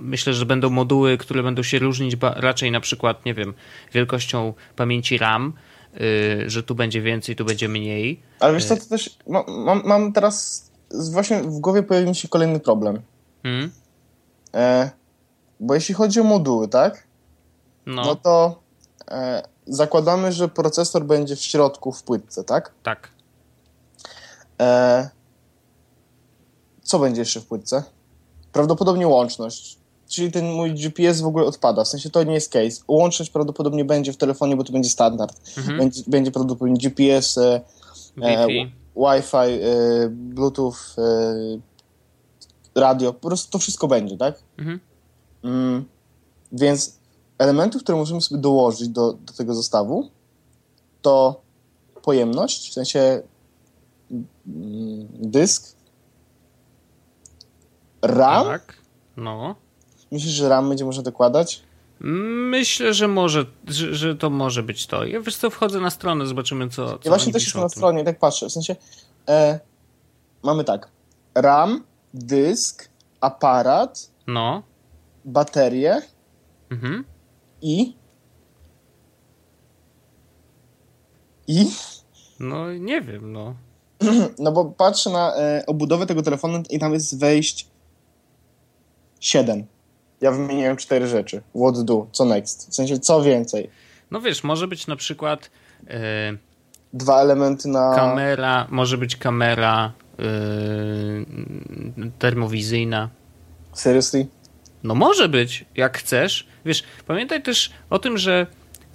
B: myślę, że będą moduły, które będą się różnić raczej na przykład, nie wiem, wielkością pamięci RAM, y, że tu będzie więcej, tu będzie mniej.
A: Ale wiesz co, to też mam, mam, mam teraz właśnie w głowie pojawił mi się kolejny problem.
B: Hmm?
A: E, bo jeśli chodzi o moduły, tak?
B: No,
A: No, to e, zakładamy, że procesor będzie w środku w płytce, tak?
B: tak.
A: E, co będzie jeszcze w płytce? Prawdopodobnie łączność. Czyli ten mój GPS w ogóle odpada. W sensie to nie jest case. Łączność prawdopodobnie będzie w telefonie, bo to będzie standard.
B: Mhm.
A: Będzie, będzie prawdopodobnie GPS, e, e,
B: Wi-Fi.
A: E, Bluetooth, e, radio. Po prostu to wszystko będzie, tak?
B: Mhm.
A: Mm, więc elementów, które możemy sobie dołożyć do, do tego zestawu, to pojemność, w sensie mm, dysk, RAM.
B: Tak. No.
A: Myślisz, że RAM będzie można dokładać?
B: Myślę, że może, że, że to może być to. Ja wiesz co, wchodzę na stronę, zobaczymy co. co
A: Ja właśnie też jestem na stronie, tak patrzę. W sensie e, mamy tak. RAM, dysk, aparat,
B: No.
A: baterie
B: Mhm.
A: i i
B: No nie wiem, no.
A: No bo patrzę na e, obudowę tego telefonu i tam jest wejść 7. Ja wymieniłem cztery rzeczy. What do, co next? W sensie co więcej.
B: No wiesz, może być na przykład e,
A: Dwa elementy na...
B: kamera, może być kamera e, termowizyjna.
A: Seriously?
B: No może być, jak chcesz. Wiesz, pamiętaj też o tym, że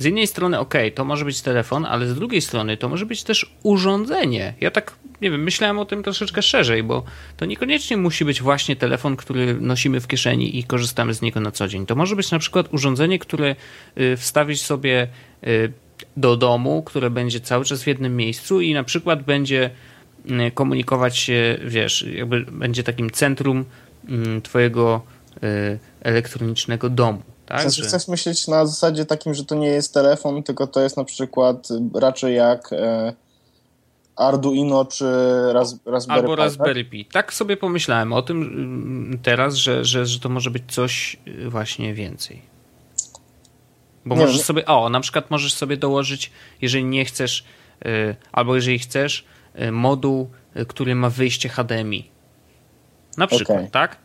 B: z jednej strony, ok, to może być telefon, ale z drugiej strony to może być też urządzenie. Ja tak, nie wiem, myślałem o tym troszeczkę szerzej, bo to niekoniecznie musi być właśnie telefon, który nosimy w kieszeni i korzystamy z niego na co dzień. To może być na przykład urządzenie, które y, wstawić sobie y, do domu, które będzie cały czas w jednym miejscu i na przykład będzie y, komunikować się, wiesz, jakby będzie takim centrum mm, twojego elektronicznego domu. Tak?
A: W sensie chcesz myśleć na zasadzie takim, że to nie jest telefon, tylko to jest na przykład raczej jak e, Arduino czy Raz, Raspberry
B: Albo Pi. Raspberry Pi. Tak sobie pomyślałem o tym mm, teraz, że, że, że to może być coś y, właśnie więcej. Bo nie możesz nie. sobie, o, na przykład możesz sobie dołożyć, jeżeli nie chcesz, y, albo jeżeli chcesz, y, moduł, który ma wyjście HDMI. Na przykład, okay. tak?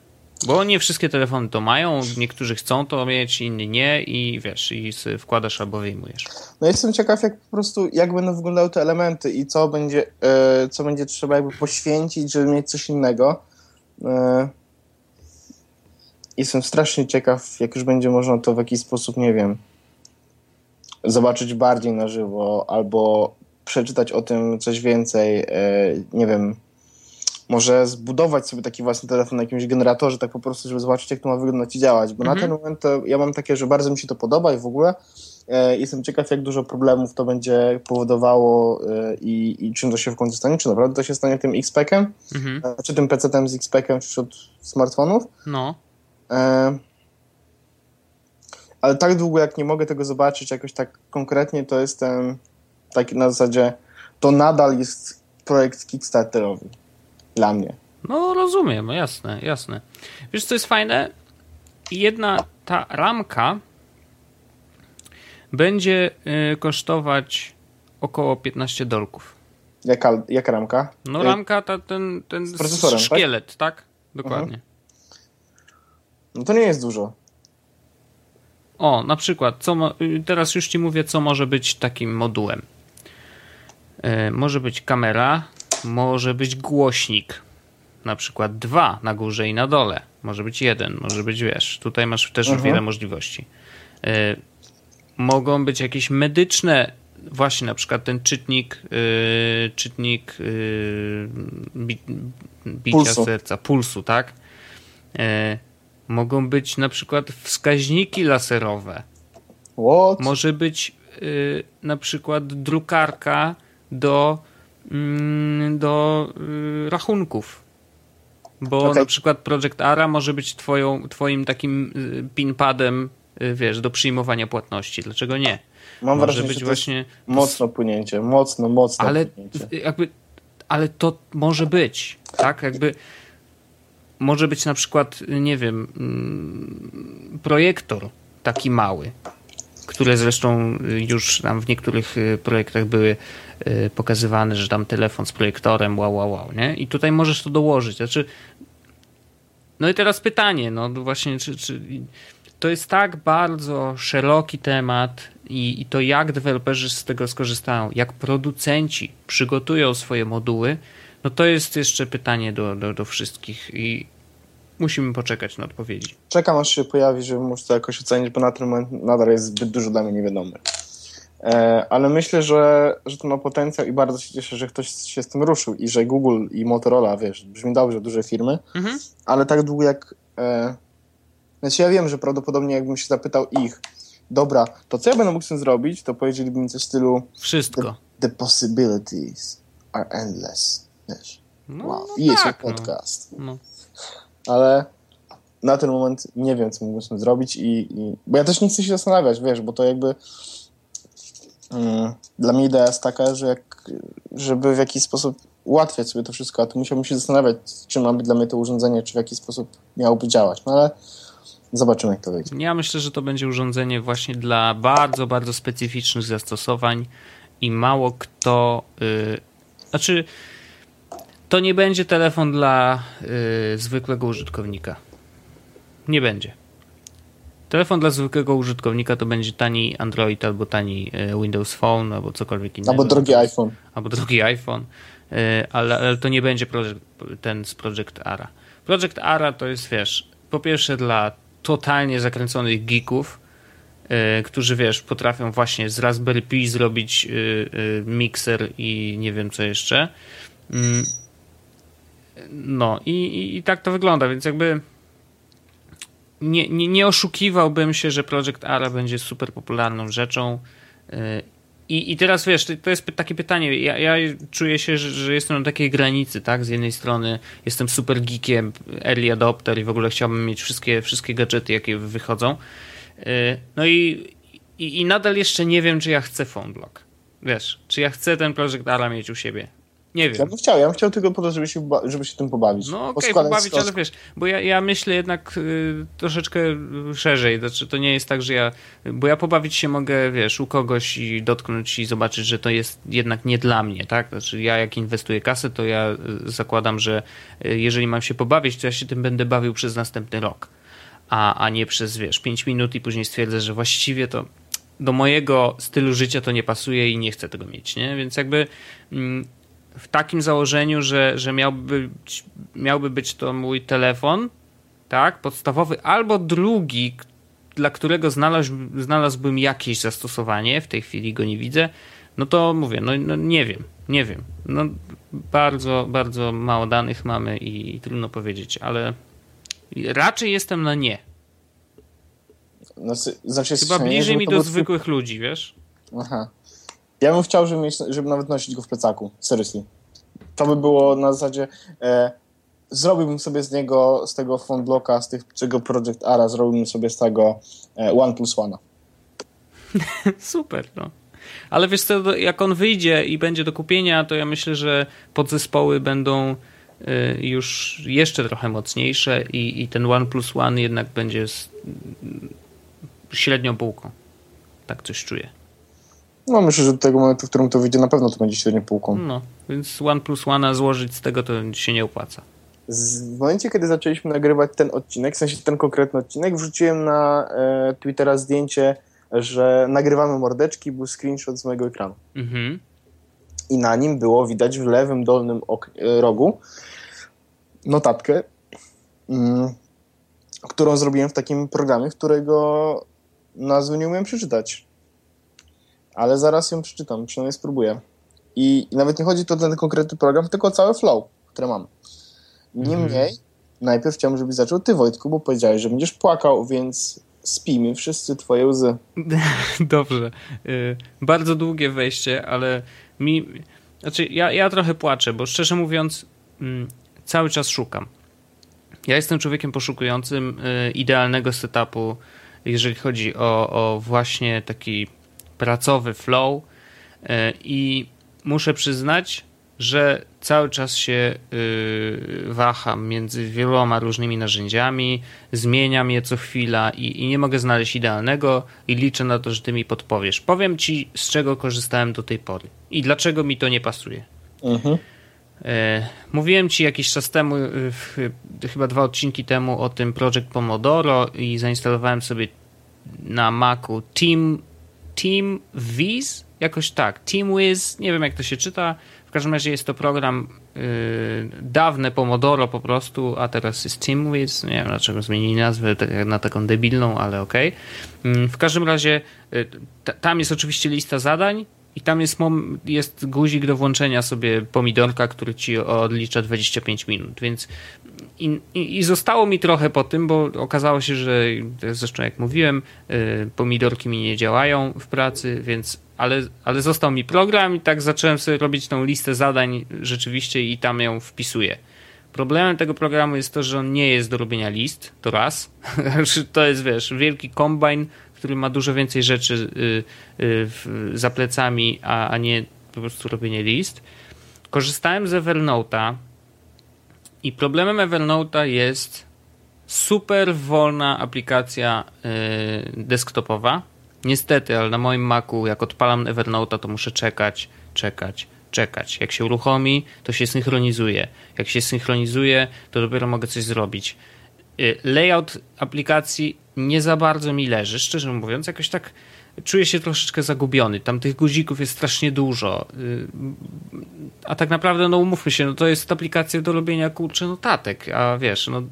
B: Bo nie wszystkie telefony to mają, niektórzy chcą to mieć, inni nie i wiesz, i wkładasz albo wyjmujesz.
A: No jestem ciekaw, jak po prostu, jak będą wyglądały te elementy i co będzie, e, co będzie trzeba jakby poświęcić, żeby mieć coś innego. E, jestem strasznie ciekaw, jak już będzie można to w jakiś sposób, nie wiem, zobaczyć bardziej na żywo albo przeczytać o tym coś więcej, e, nie wiem, może zbudować sobie taki własny telefon na jakimś generatorze, tak po prostu, żeby zobaczyć, jak to ma wyglądać i działać. Bo mhm. na ten moment to ja mam takie, że bardzo mi się to podoba i w ogóle e, jestem ciekaw, jak dużo problemów to będzie powodowało e, i, i, czym to się w końcu stanie. Czy naprawdę to się stanie tym X-Packiem? Mhm. E, czy tym PC-tem z X-Packiem wśród smartfonów?
B: No.
A: E, ale tak długo, jak nie mogę tego zobaczyć jakoś tak konkretnie, to jestem taki na zasadzie, to nadal jest projekt Kickstarterowy dla mnie.
B: No rozumiem, jasne, jasne. Wiesz co jest fajne? Jedna ta ramka będzie y, kosztować około 15 dolków.
A: Jaka, jaka ramka?
B: No ramka, ta, ten, ten tak? szkielet, tak? tak? Dokładnie. Mhm.
A: No to nie jest dużo.
B: O, na przykład, co y, teraz już ci mówię, co może być takim modułem. Yy, może być kamera, może być głośnik. Na przykład dwa na górze i na dole. Może być jeden, może być wiesz. Tutaj masz też mhm. wiele możliwości. Y mogą być jakieś medyczne, właśnie na przykład ten czytnik, y czytnik y bi bicia pulsu. serca, pulsu, tak? Y mogą być na przykład wskaźniki laserowe.
A: What?
B: Może być y, na przykład drukarka do do y, rachunków. Bo okay. na przykład Project Ara może być twoją, twoim takim y, pinpadem, y, wiesz, do przyjmowania płatności. Dlaczego nie?
A: Mam może wrażenie, być że właśnie mocno płynięcie, mocno, mocno
B: ale,
A: płynięcie.
B: Jakby, ale to może być, tak? Jakby może być na przykład, nie wiem, mm, projektor taki mały, które zresztą już tam w niektórych projektach były Y, pokazywane, że tam telefon z projektorem, wow, wow, wow, nie? I tutaj możesz to dołożyć. Znaczy, no i teraz pytanie, no właśnie, czy, czy to jest tak bardzo szeroki temat i, i to jak deweloperzy z tego skorzystają, jak producenci przygotują swoje moduły, no to jest jeszcze pytanie do, do, do wszystkich i musimy poczekać na odpowiedzi.
A: Czekam aż się pojawi, żeby móc to jakoś ocenić, bo na ten moment nadal jest zbyt dużo dla mnie niewiadomych. E, ale myślę, że, że to ma potencjał i bardzo się cieszę, że ktoś się z tym ruszył i że Google i Motorola, wiesz, brzmi dobrze, duże firmy, mhm. ale tak długo jak... E, znaczy ja wiem, że prawdopodobnie jakbym się zapytał ich, dobra, to co ja będę mógł z tym zrobić, to powiedzieliby mi coś w stylu...
B: Wszystko.
A: The, the possibilities are endless. Wiesz. No, wow, no jest tak, no. podcast. No. Ale na ten moment nie wiem, co mógłbym z tym zrobić i, i... Bo ja też nie chcę się zastanawiać, wiesz, bo to jakby dla mnie idea jest taka, że jak, żeby w jakiś sposób ułatwiać sobie to wszystko, a to musiałbym się zastanawiać, czy ma być dla mnie to urządzenie, czy w jaki sposób miałoby działać. No ale zobaczymy, jak to wyjdzie.
B: Ja myślę, że to będzie urządzenie właśnie dla bardzo, bardzo specyficznych zastosowań i mało kto. Yy, znaczy, to nie będzie telefon dla yy, zwykłego użytkownika. Nie będzie. Telefon dla zwykłego użytkownika to będzie tani Android albo tani y, Windows Phone albo cokolwiek innego.
A: Albo drogi iPhone.
B: Albo drogi iPhone, y, ale, ale to nie będzie project, ten z Project Ara. Project Ara to jest, wiesz, po pierwsze dla totalnie zakręconych geeków, yy, którzy wiesz, potrafią właśnie z Raspberry Pi zrobić yy, yy, mikser i nie wiem co jeszcze. Mm. No i, i, i, tak to wygląda, więc jakby nie, nie, nie oszukiwałbym się, że Project Ara będzie super popularną rzeczą. Y, I, I teraz wiesz, to jest takie pytanie. Ja, ja czuję się, że, że, jestem na takiej granicy, tak? Z jednej strony jestem super geekiem, early adopter i w ogóle chciałbym mieć wszystkie, wszystkie gadżety, jakie wychodzą. Y, no i, i, i nadal jeszcze nie wiem, czy ja chcę PhoneBlock. Wiesz, czy ja chcę ten Project Ara mieć u siebie. Nie wiem.
A: Ja bym chciał, ja bym chciał tylko po to, żeby się, żeby się tym pobawić.
B: No okej, okay, pobawić, ale wiesz, bo ja, ja myślę jednak y, troszeczkę szerzej, znaczy to nie jest tak, że ja, bo ja pobawić się mogę, wiesz, u kogoś i dotknąć i zobaczyć, że to jest jednak nie dla mnie, tak? Znaczy ja jak inwestuję kasę, to ja y, zakładam, że y, jeżeli mam się pobawić, to ja się tym będę bawił przez następny rok, a, a nie przez, wiesz, 5 minut i później stwierdzę, że właściwie to do mojego stylu życia to nie pasuje i nie chcę tego mieć, nie? Więc jakby mm, w takim założeniu, że, że miałby, być, miałby być to mój telefon, tak, podstawowy, albo drugi, dla którego znalazł, znalazłbym jakieś zastosowanie, w tej chwili go nie widzę, no to mówię, no, no nie wiem, nie wiem. No bardzo, bardzo mało danych mamy i, i trudno powiedzieć, ale raczej jestem na nie.
A: Znaczy,
B: Chyba bliżej mi do zwykłych ludzi, wiesz?
A: Aha. Ja bym chciał, żeby, mieć, żeby nawet nosić go w plecaku. Seriously. To by było na zasadzie... E, zrobiłbym sobie z niego, z tego phone blocka, z tych, czego Project Ara, zrobiłbym sobie z tego e, One Plus One.
B: Super, no. Ale wiesz co, jak on wyjdzie i będzie do kupienia, to ja myślę, że podzespoły będą e, już jeszcze trochę mocniejsze i, i ten One Plus One jednak będzie z średnią półką. Tak coś czuję.
A: No myślę, że do tego momentu, w którym to wyjdzie, na pewno to będzie średnią półką.
B: No, więc One plus One złożyć z tego to się nie opłaca.
A: w momencie, kiedy zaczęliśmy nagrywać ten odcinek, w sensie ten konkretny odcinek, wrzuciłem na e, Twittera zdjęcie, że nagrywamy mordeczki, był screenshot z mojego ekranu. Mhm. I na nim było widać w lewym dolnym e, rogu notatkę, mm, którą zrobiłem w takim programie, którego nazwy nie umiem przeczytać ale zaraz ją przeczytam, przynajmniej spróbuję. I, I, nawet nie chodzi tu o ten konkretny program, tylko o cały flow, który mam. Niemniej, mm. najpierw chciałbym, żebyś zaczął ty, Wojtku, bo powiedziałeś, że będziesz płakał, więc spijmy wszyscy twoje łzy.
B: Dobrze. Y bardzo długie wejście, ale mi... Znaczy, ja, ja trochę płaczę, bo szczerze mówiąc, mm, cały czas szukam. Ja jestem człowiekiem poszukującym y, idealnego setupu, jeżeli chodzi o, o właśnie taki pracowy flow e, i muszę przyznać, że cały czas się y, waham między wieloma różnymi narzędziami, zmieniam je co chwila i, i, nie mogę znaleźć idealnego i liczę na to, że ty mi podpowiesz. Powiem ci, z czego korzystałem do tej pory i dlaczego mi to nie pasuje. Mhm. E, mówiłem ci jakiś czas temu, chyba dwa odcinki temu o tym Project Pomodoro i zainstalowałem sobie na Macu Team Team Viz, jakoś tak, Team Wiz, nie wiem jak to się czyta, w każdym razie jest to program yy, dawne Pomodoro po prostu, a teraz jest Team Wiz, nie wiem dlaczego zmienili nazwę na taką debilną, ale okej. Okay. Yy, w każdym razie yy, tam jest oczywiście lista zadań, i tam jest, jest guzik do włączenia sobie pomidorka, który ci odlicza 25 minut, więc i, i, zostało mi trochę po tym, bo okazało się, że zresztą jak mówiłem, y, pomidorki mi nie działają w pracy, więc ale, ale został mi program i tak zacząłem sobie robić tą listę zadań rzeczywiście i tam ją wpisuję. Problemem tego programu jest to, że on nie jest do robienia list, to raz. to jest, wiesz, wielki kombajn, który ma dużo więcej rzeczy y, y, za plecami, a, a nie po prostu robienie list. Korzystałem z Evernote'a, i problemem Evernote'a jest super wolna aplikacja yy, desktopowa. Niestety, ale na moim Macu, jak odpalam Evernote'a, to muszę czekać, czekać, czekać. Jak się uruchomi, to się synchronizuje. Jak się synchronizuje, to dopiero mogę coś zrobić. Y, layout aplikacji nie za bardzo mi leży, szczerze mówiąc, jakoś tak czuję się troszeczkę zagubiony. Tam tych guzików jest strasznie dużo. Y, a tak naprawdę, no umówmy się, no to jest aplikacja do robienia kurczę notatek, a wiesz, no,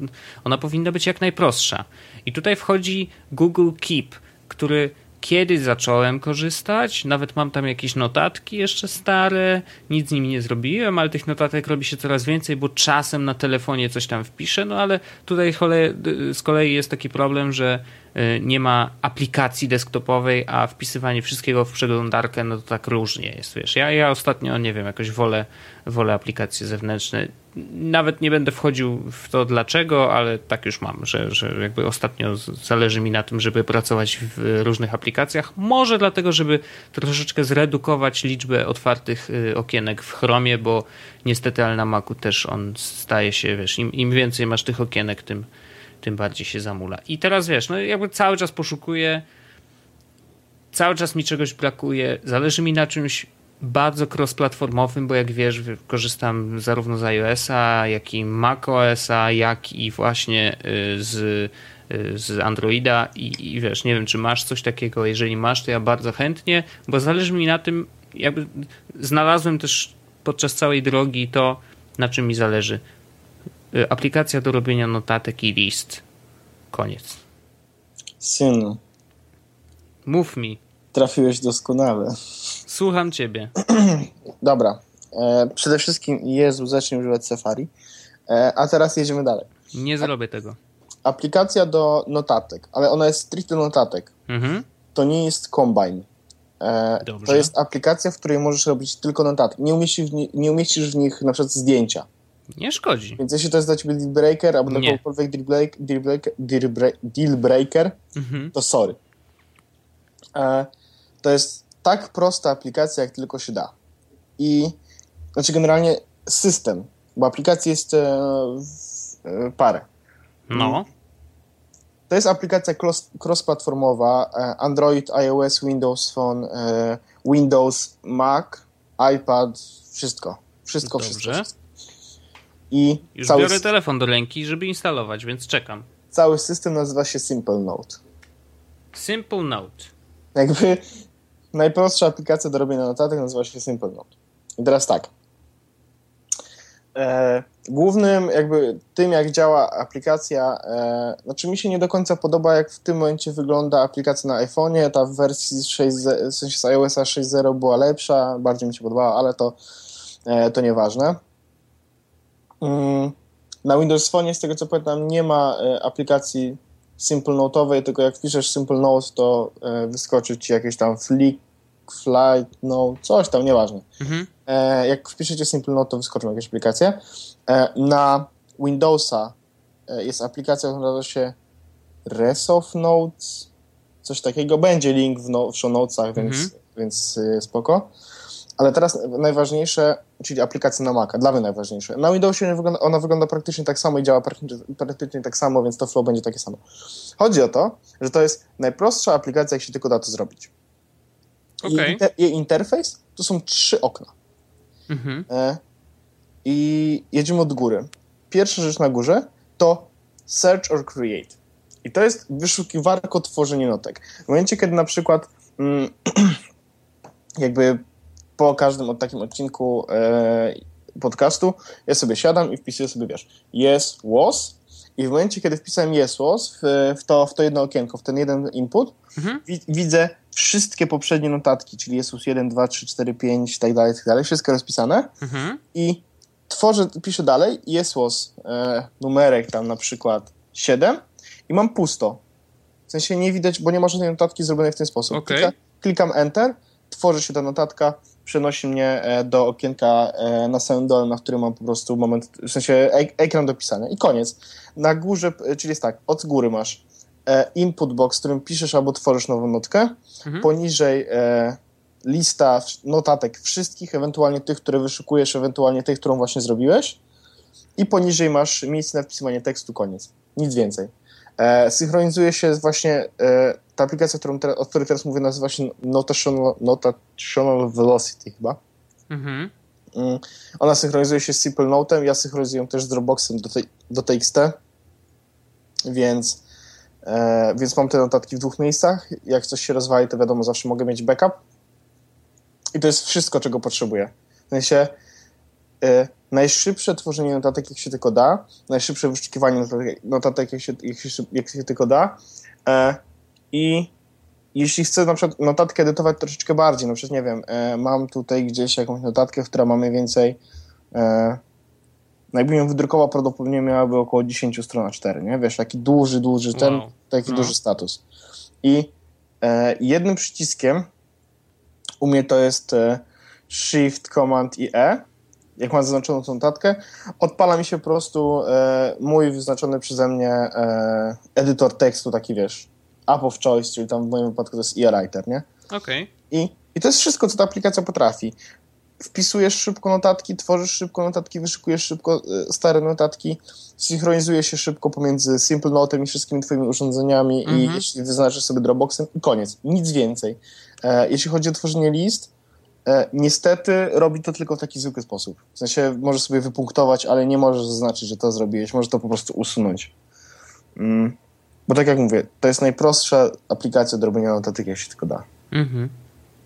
B: ona powinna być jak najprostsza. I tutaj wchodzi Google Keep, który kiedyś zacząłem korzystać, nawet mam tam jakieś notatki jeszcze stare, nic z nimi nie zrobiłem, ale tych notatek robi się coraz więcej, bo czasem na telefonie coś tam wpiszę, no ale tutaj z kolei jest taki problem, że y, nie ma aplikacji desktopowej, a wpisywanie wszystkiego w przeglądarkę, no to tak różnie jest, wiesz. Ja, ja ostatnio, nie wiem, jakoś wolę, wolę aplikacje zewnętrzne nawet nie będę wchodził w to dlaczego, ale tak już mam, że, że jakby ostatnio zależy mi na tym, żeby pracować w różnych aplikacjach. Może dlatego, żeby troszeczkę zredukować liczbę otwartych y, okienek w Chromie, bo niestety, ale na Macu też on staje się, wiesz, im, im więcej masz tych okienek, tym, tym bardziej się zamula. I teraz wiesz, no jakby cały czas poszukuję, cały czas mi czegoś brakuje, zależy mi na czymś bardzo cross-platformowym, bo jak wiesz, korzystam zarówno z iOS-a, jak i macOS-a, jak i właśnie y, z, y, z Androida I, i wiesz, nie wiem, czy masz coś takiego, jeżeli masz, to ja bardzo chętnie, bo zależy mi na tym, jakby znalazłem też podczas całej drogi to, na czym mi zależy. Y, aplikacja do robienia notatek i list. Koniec.
A: Synu.
B: Mów mi.
A: Trafiłeś doskonale.
B: Słucham ciebie.
A: Dobra. E, przede wszystkim Jezu, zacznij używać Safari. E, a teraz jedziemy dalej.
B: Nie zrobię tego.
A: Aplikacja do notatek, ale ona jest stricte notatek. Mhm. To nie jest Combine. E, to jest aplikacja, w której możesz robić tylko notatki. Nie umieścisz, w nie, nie umieścisz w nich na przykład zdjęcia.
B: Nie szkodzi.
A: Więc jeśli to jest dla ciebie deal breaker albo dla kogokolwiek deal, break, deal, break, deal, break, deal breaker, mhm. to sorry. E, to jest tak prosta aplikacja, jak tylko się da. I znaczy generalnie system, bo aplikacji jest e, e, parę.
B: No.
A: To jest aplikacja cross-platformowa, e, Android, iOS, Windows Phone, e, Windows, Mac, iPad, wszystko. Wszystko, Dobrze. wszystko.
B: I Już cały biorę telefon do ręki, żeby instalować, więc czekam.
A: Cały system nazywa się Simple Note.
B: Simple Note.
A: Jakby najprostsza aplikacja do robienia notatek nazywa się Simple Note. I teraz tak. E, głównym jakby tym, jak działa aplikacja, e, znaczy mi się nie do końca podoba, jak w tym momencie wygląda aplikacja na iPhone'ie. Ta w wersji 6, w sensie z iOS 6.0 była lepsza, bardziej mi się podobała, ale to, e, to nieważne. Mm, na Windows Phone, z tego co pamiętam, nie ma e, aplikacji Simple Note'owej, tylko jak wpiszesz Simple Note, to e, wyskoczy ci jakieś tam flick, flight, no, coś tam, nieważne. Mhm. E, jak wpiszecie Simple Note, to wyskoczą jakieś aplikacje. Na Windowsa jest aplikacja, która nazywa się Resoft Notes, coś takiego. Będzie link w, no, w show notesach, więc, mhm. więc y, spoko. Ale teraz najważniejsze, czyli aplikacja na Maca, dla mnie najważniejsze. Na Windowsie ona wygląda praktycznie tak samo i działa praktycznie, tak samo, więc to flow będzie takie samo. Chodzi o to, że to jest najprostsza aplikacja, jak się tylko da to zrobić. Okay. Jej, jej interfejs to są trzy okna. Mhm. E, I jedziemy od góry. Pierwsza rzecz na górze to search or create. I to jest wyszukiwarko tworzenie notek. W momencie, kiedy na przykład mm, jakby po każdym od takim odcinku e, podcastu ja sobie siadam i wpisuję sobie, wiesz, yes, was i w momencie, kiedy wpisałem yes, was w, w, to, w to jedno okienko, w ten jeden input, mhm. wi widzę wszystkie poprzednie notatki, czyli Jesus 1, 2, 3, 4, 5 i tak dalej, tak dalej, wszystko rozpisane mhm. i tworzę, piszę dalej yes, was e, numerek tam na przykład 7 i mam pusto. W sensie nie widać, bo nie ma żadnej notatki zrobionej w ten sposób. Okay. Klika, klikam enter, tworzy się ta notatka, przenosi mnie e, do okienka e, na samym dole, na którym mam po prostu moment, w sensie ekran do pisania i koniec. Na górze, czyli jest tak, od góry masz e, input box, w którym piszesz albo tworzysz nową notkę, mhm. poniżej lista notatek wszystkich, ewentualnie tych, które wyszukujesz, ewentualnie tych, którą właśnie zrobiłeś i poniżej masz miejsce na wpisywanie tekstu, koniec. Nic więcej. synchronizuje się właśnie ta aplikacja, którą teraz, o której teraz mówię, nazywa się Notational, Notational Velocity chyba. Mhm. Mm, ona synchronizuje się z Simple Note'em, ja synchronizuję ją też z Dropboxem do, te, do TXT, więc, e, więc mam te notatki w dwóch miejscach. Jak coś się rozwali, to wiadomo, zawsze mogę mieć backup. I to jest wszystko, czego potrzebuję. W sensie e, najszybsze tworzenie notatek, jak się tylko da, najszybsze wyszukiwanie notatek, notatek jak, się, jak, się, jak się tylko da. E, I jeśli chcę na przykład notatkę edytować troszeczkę bardziej, na przykład nie wiem, e, mam tutaj gdzieś jakąś notatkę, która ma mniej więcej e, jakbym ją wydrukował, prawdopodobnie miałaby około 10 stron 4, nie? Wiesz, taki duży, duży, ten, wow. taki no. duży status. I e, jednym przyciskiem u mnie to jest e, Shift, Command i E. Jak mam zaznaczoną tą notatkę, odpala mi się po prostu e, mój wyznaczony przeze mnie e, edytor tekstu, taki wiesz, app of choice, czyli tam w moim wypadku to jest e-writer, nie?
B: Okej. Okay.
A: I, I to jest wszystko, co ta aplikacja potrafi. Wpisujesz szybko notatki, tworzysz szybko notatki, wyszukujesz szybko y, stare notatki, synchronizuje się szybko pomiędzy Simple Note'em i wszystkimi twoimi urządzeniami mm -hmm. i mhm. jeśli wyznaczysz sobie Dropboxem i koniec, nic więcej. E, jeśli chodzi o tworzenie list, e, niestety robi to tylko w taki zwykły sposób. W sensie możesz sobie wypunktować, ale nie możesz zaznaczyć, że to zrobiłeś, możesz to po prostu usunąć. Mm. Bo tak jak mówię, to jest najprostsza aplikacja do robienia notatek, jak się tylko da. Mhm.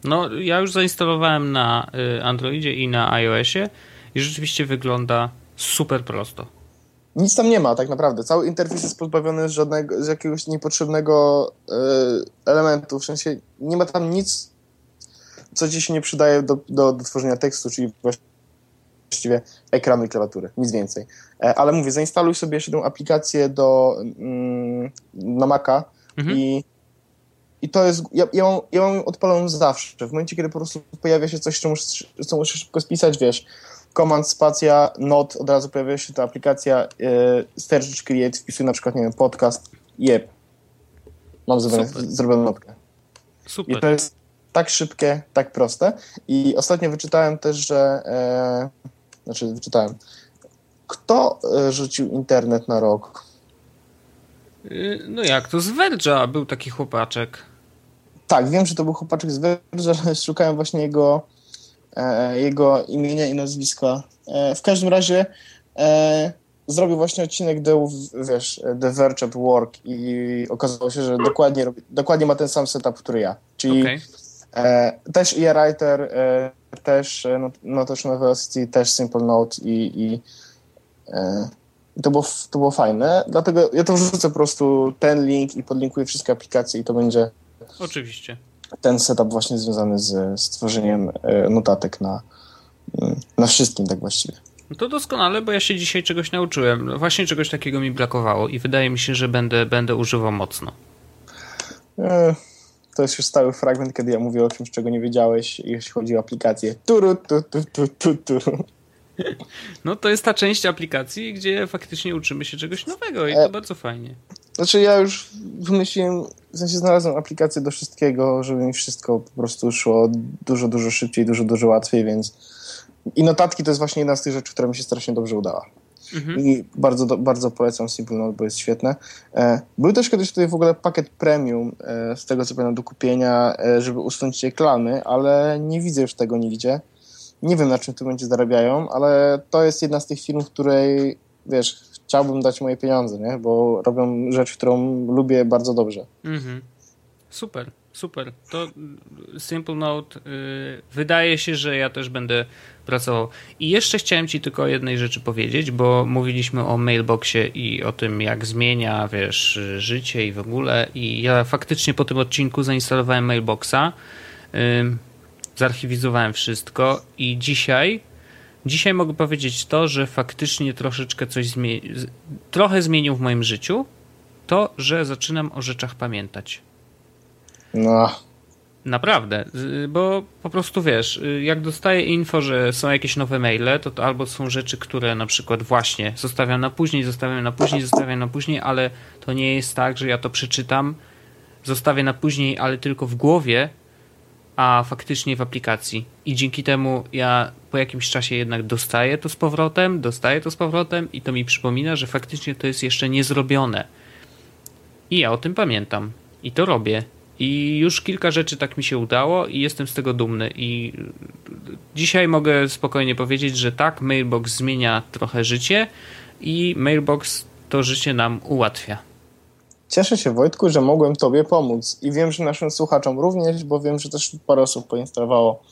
B: No, ja już zainstalowałem na y, Androidzie i na iOSie i rzeczywiście wygląda super prosto.
A: Nic tam nie ma tak naprawdę. Cały interfejs jest pozbawiony z żadnego, z jakiegoś niepotrzebnego y, elementu. W sensie nie ma tam nic, co ci się nie przydaje do, do, do tworzenia tekstu, czyli właściwie ekranu i klawiatury. Nic więcej. E, ale mówię, zainstaluj sobie jeszcze tę aplikację do, mm, na Maca mhm. i, i to jest, ja, ja, mam, ja mam odpaloną zawsze. W momencie, kiedy po prostu pojawia się coś, co muszę, co muszę szybko spisać, wiesz, command, spacja, not, od razu pojawia się ta aplikacja e, search, create, wpisuję na przykład, nie wiem, podcast, jeb. Mam zrobioną notkę. Super. I to jest tak szybkie, tak proste. I ostatnio wyczytałem też, że e, znaczy wyczytałem, kto e, rzucił internet na rok?
B: Y, no jak, to z Verge'a był taki chłopaczek.
A: Tak, wiem, że to był chłopaczek z Verge'a, ale szukałem właśnie jego, e, jego imienia i nazwiska. E, w każdym razie zrobił właśnie odcinek The, wiesz, The Verge at Work i okazało się, że dokładnie, dokładnie ma ten sam setup, który ja. Czyli okay. e, też e-writer, e, też no, Notation Velocity, też Simple Note i, i E, to było, to było fajne, dlatego ja to wrzucę po prostu ten link i podlinkuję wszystkie aplikacje i to będzie
B: Oczywiście.
A: ten setup właśnie związany z stworzeniem e, notatek na, na wszystkim tak właściwie.
B: No to doskonale, bo ja się dzisiaj czegoś nauczyłem. Właśnie czegoś takiego mi brakowało i wydaje mi się, że będę, będę używał mocno.
A: E, to jest już stały fragment, kiedy ja mówię o czymś, czego nie wiedziałeś, jeśli chodzi o aplikację. Turu, tu, tu, tu, tu, tu.
B: No to jest ta część aplikacji, gdzie faktycznie uczymy się czegoś nowego i to e, bardzo fajnie.
A: Znaczy ja już wymyśliłem, w sensie znalazłem aplikację do wszystkiego, żeby mi wszystko po prostu szło dużo, dużo szybciej, dużo, dużo łatwiej, więc i notatki to jest właśnie jedna z tych rzeczy, która mi się strasznie dobrze udała. Mhm. I bardzo, bardzo polecam Simple Note, bo jest świetne. E, był też kiedyś tutaj w ogóle pakiet premium, e, z tego co pamiętam, do kupienia, e, żeby usunąć reklamy, ale nie widzę już tego nigdzie. Nie wiem, na czym w tym momencie zarabiają, ale to jest jedna z tych firm, w której, wiesz, chciałbym dać moje pieniądze, nie? Bo robią rzecz, którą lubię bardzo dobrze. Mhm.
B: Super, super. To Simple Note yy, wydaje się, że ja też będę pracował. I jeszcze chciałem ci tylko jednej rzeczy powiedzieć, bo mówiliśmy o mailboxie i o tym, jak zmienia, wiesz, życie i w ogóle. I ja faktycznie po tym odcinku zainstalowałem mailboxa. Zarchiwizowałem wszystko i dzisiaj dzisiaj mogę powiedzieć to, że faktycznie troszeczkę coś zmieni trochę zmienił w moim życiu to, że zaczynam o rzeczach pamiętać.
A: No.
B: Naprawdę, bo po prostu wiesz, jak dostaję info, że są jakieś nowe maile, to, to albo są rzeczy, które na przykład właśnie zostawiam na później, zostawiam na później, zostawiam na później, ale to nie jest tak, że ja to przeczytam, zostawię na później, ale tylko w głowie, a faktycznie w aplikacji. I dzięki temu ja po jakimś czasie jednak dostaję to z powrotem, dostaję to z powrotem i to mi przypomina, że faktycznie to jest jeszcze niezrobione. I ja o tym pamiętam. I to robię. I już kilka rzeczy tak mi się udało i jestem z tego dumny. I dzisiaj mogę spokojnie powiedzieć, że tak, Mailbox zmienia trochę życie i Mailbox to życie nam ułatwia.
A: Cieszę się, Wojtku, że mogłem Tobie pomóc i wiem, że naszym słuchaczom również, bo wiem, że też parę osób poinstalowało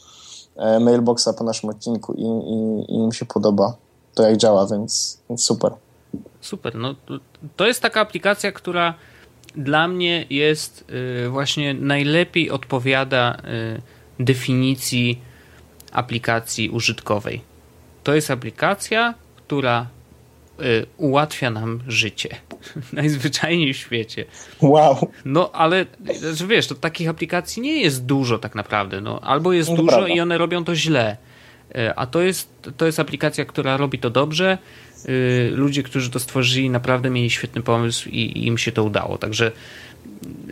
A: e, Mailboxa po naszym odcinku i, i, i im się podoba to, jak działa, więc, więc super.
B: Super. No, to jest taka aplikacja, która dla mnie jest y, właśnie najlepiej odpowiada y, definicji aplikacji użytkowej. To jest aplikacja, która y, ułatwia nam życie. Najzwyczajniej w świecie.
A: Wow.
B: No, ale znaczy, wiesz, to takich aplikacji nie jest dużo tak naprawdę. No, albo jest
A: No,
B: dużo
A: prawda.
B: i one robią to źle. A to jest, to jest aplikacja, która robi to dobrze. Y, Ludzie, którzy to stworzyli, naprawdę mieli świetny pomysł i, i im się to udało. Także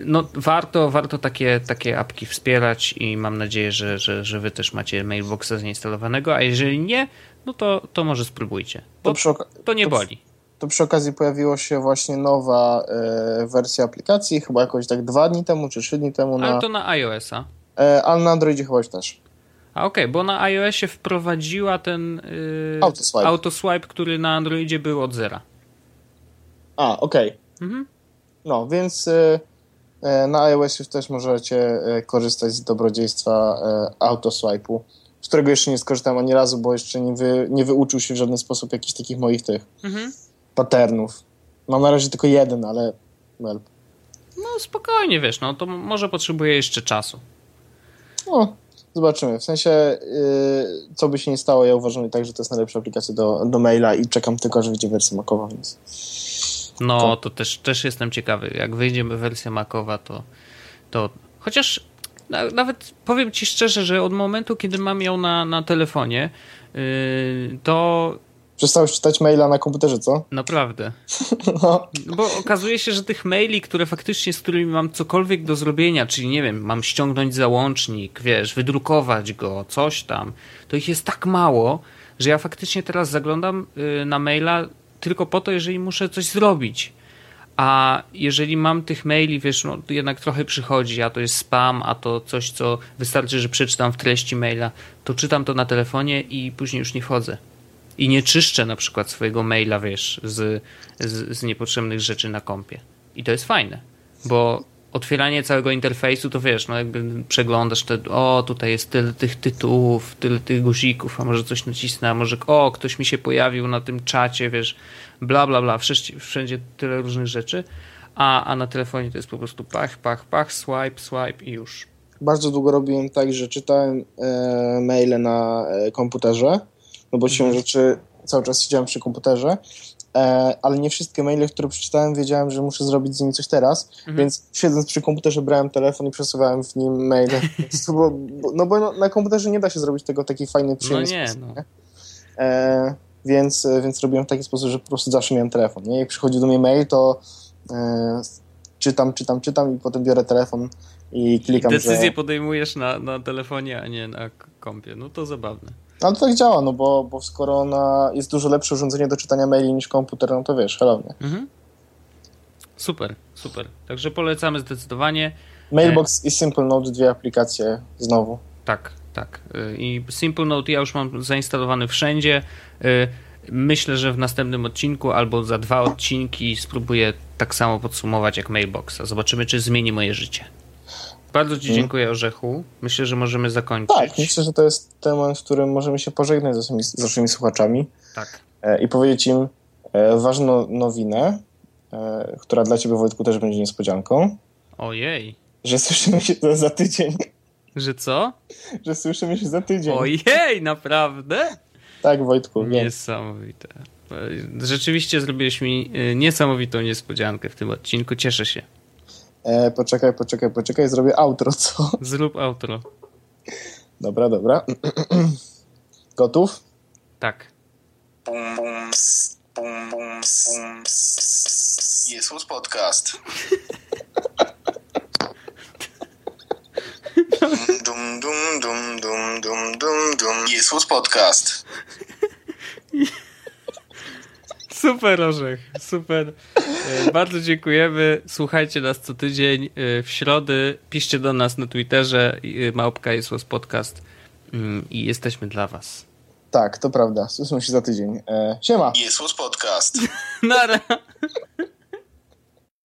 B: no, warto, warto takie, takie apki wspierać i mam nadzieję, że, że, że wy też macie Mailboxa zainstalowanego, a jeżeli nie, no to, to może spróbujcie. Bo
A: To
B: to nie boli.
A: to przy okazji pojawiła się właśnie nowa e, wersja aplikacji, chyba jakoś tak dwa dni temu, czy trzy dni temu, na,
B: Ale to na iOS-a.
A: e, ale na Androidzie chyba już też.
B: A okej, bo na iOSie wprowadziła ten yy,
A: Autoswipe.
B: autoswipe, który na Androidzie był od zera.
A: A, okej.
B: Mhm.
A: No, więc e, e, na iOS już też możecie e, korzystać z dobrodziejstwa autoswipe'u, z którego jeszcze nie skorzystałem ani razu, bo jeszcze nie, wy, nie wyuczył się w żaden sposób jakichś takich moich tych
B: Mhm.
A: patternów. Mam na razie tylko jeden, ale well.
B: No spokojnie, wiesz, no to może potrzebuje jeszcze czasu.
A: No, zobaczymy. W sensie, yy, co by się nie stało, ja uważam i tak, że to jest najlepsza aplikacja do, do maila i czekam tylko, aż wyjdzie wersja makowa, więc
B: No
A: To-
B: to też, też jestem ciekawy. Jak wyjdzie wersja Macowa, to, to chociaż na, nawet powiem ci szczerze, że od momentu, kiedy mam ją na, na telefonie, yy, to
A: przestałeś czytać maila na komputerze, co?
B: naprawdę.
A: No,
B: No Bo okazuje się, że tych maili, które faktycznie, z którymi mam cokolwiek do zrobienia, czyli nie wiem, mam ściągnąć załącznik, wiesz, wydrukować go, coś tam, to ich jest tak mało, że ja faktycznie teraz zaglądam y, na maila tylko po to, jeżeli muszę coś zrobić. A jeżeli mam tych maili, wiesz, no jednak trochę przychodzi, a to jest spam, a to coś, co wystarczy, że przeczytam w treści maila, to czytam to na telefonie i później już nie wchodzę. I nie czyszczę na przykład swojego maila, wiesz, z, z, z niepotrzebnych rzeczy na kompie. I to jest fajne, bo otwieranie całego interfejsu, to wiesz, no jakby przeglądasz te, o, tutaj jest tyle tych tytułów, tyle tych guzików, a może coś nacisnę, a może, o, ktoś mi się pojawił na tym czacie, wiesz, bla, bla, bla, wszędzie, wszędzie tyle różnych rzeczy, a, a na telefonie to jest po prostu pach, pach, pach, swipe, swipe i już.
A: bardzo długo robiłem tak, że czytałem e, maile na e, komputerze, no bo siłą rzeczy cały czas siedziałem przy komputerze, e, ale nie wszystkie maile, które przeczytałem, wiedziałem, że muszę zrobić z nimi coś teraz, więc siedząc przy komputerze brałem telefon i przesuwałem w nim maile. Bo, bo, no bo no, na komputerze nie da się zrobić tego w taki fajny,
B: No
A: przyjemny
B: nie,
A: sposób.
B: no.
A: nie? E, więc, e, więc robiłem w taki sposób, że po prostu zawsze miałem telefon. Nie? Jak przychodzi do mnie mail, to e, czytam, czytam, czytam i potem biorę telefon i klikam,
B: Decyzję
A: że...
B: podejmujesz na, na telefonie, a nie na kompie. No to zabawne.
A: Ale to tak działa, no bo, bo skoro ona jest dużo lepsze urządzenie do czytania maili niż komputer, no to wiesz, hello, nie?
B: Mhm. Super, super. Także polecamy zdecydowanie.
A: Mailbox i Simple Note, dwie aplikacje znowu.
B: Tak, tak. Y, I Simple Note ja już mam zainstalowany wszędzie. Y, Myślę, że w następnym odcinku albo za dwa odcinki spróbuję tak samo podsumować jak Mailboxa. Zobaczymy, czy zmieni moje życie. Bardzo Ci
A: Mhm.
B: dziękuję, Orzechu. Myślę, że możemy zakończyć.
A: Tak, myślę, że to jest temat, w którym możemy się pożegnać z naszymi, z naszymi słuchaczami
B: Tak.
A: e, i powiedzieć im e, ważną nowinę, e, która dla ciebie, Wojtku, też będzie niespodzianką,
B: Ojej.
A: że słyszymy się za- tydzień,
B: Że co?
A: że słyszymy się za tydzień.
B: Ojej, naprawdę?
A: Tak, Wojtku.
B: Niesamowite. Rzeczywiście zrobiłeś mi niesamowitą niespodziankę w tym odcinku. Cieszę się.
A: E, poczekaj, poczekaj, poczekaj, zrobię outro, co?
B: Zrób outro.
A: Dobra, dobra. Gotów?
B: Tak.
C: Bum, bum, ps, bum, bum, ps, ps, ps. Jesus Podcast. Dum, dum, dum, dum, dum, dum, dum. Jesus Podcast.
B: Super orzech, super. E, bardzo dziękujemy. Słuchajcie nas co tydzień e, w środę. Piszcie do nas na Twitterze e, małpka jest podcast mm, i jesteśmy dla was.
A: Tak, to prawda. Słyszymy się za tydzień. Siema.
C: Jest podcast.
B: Nara.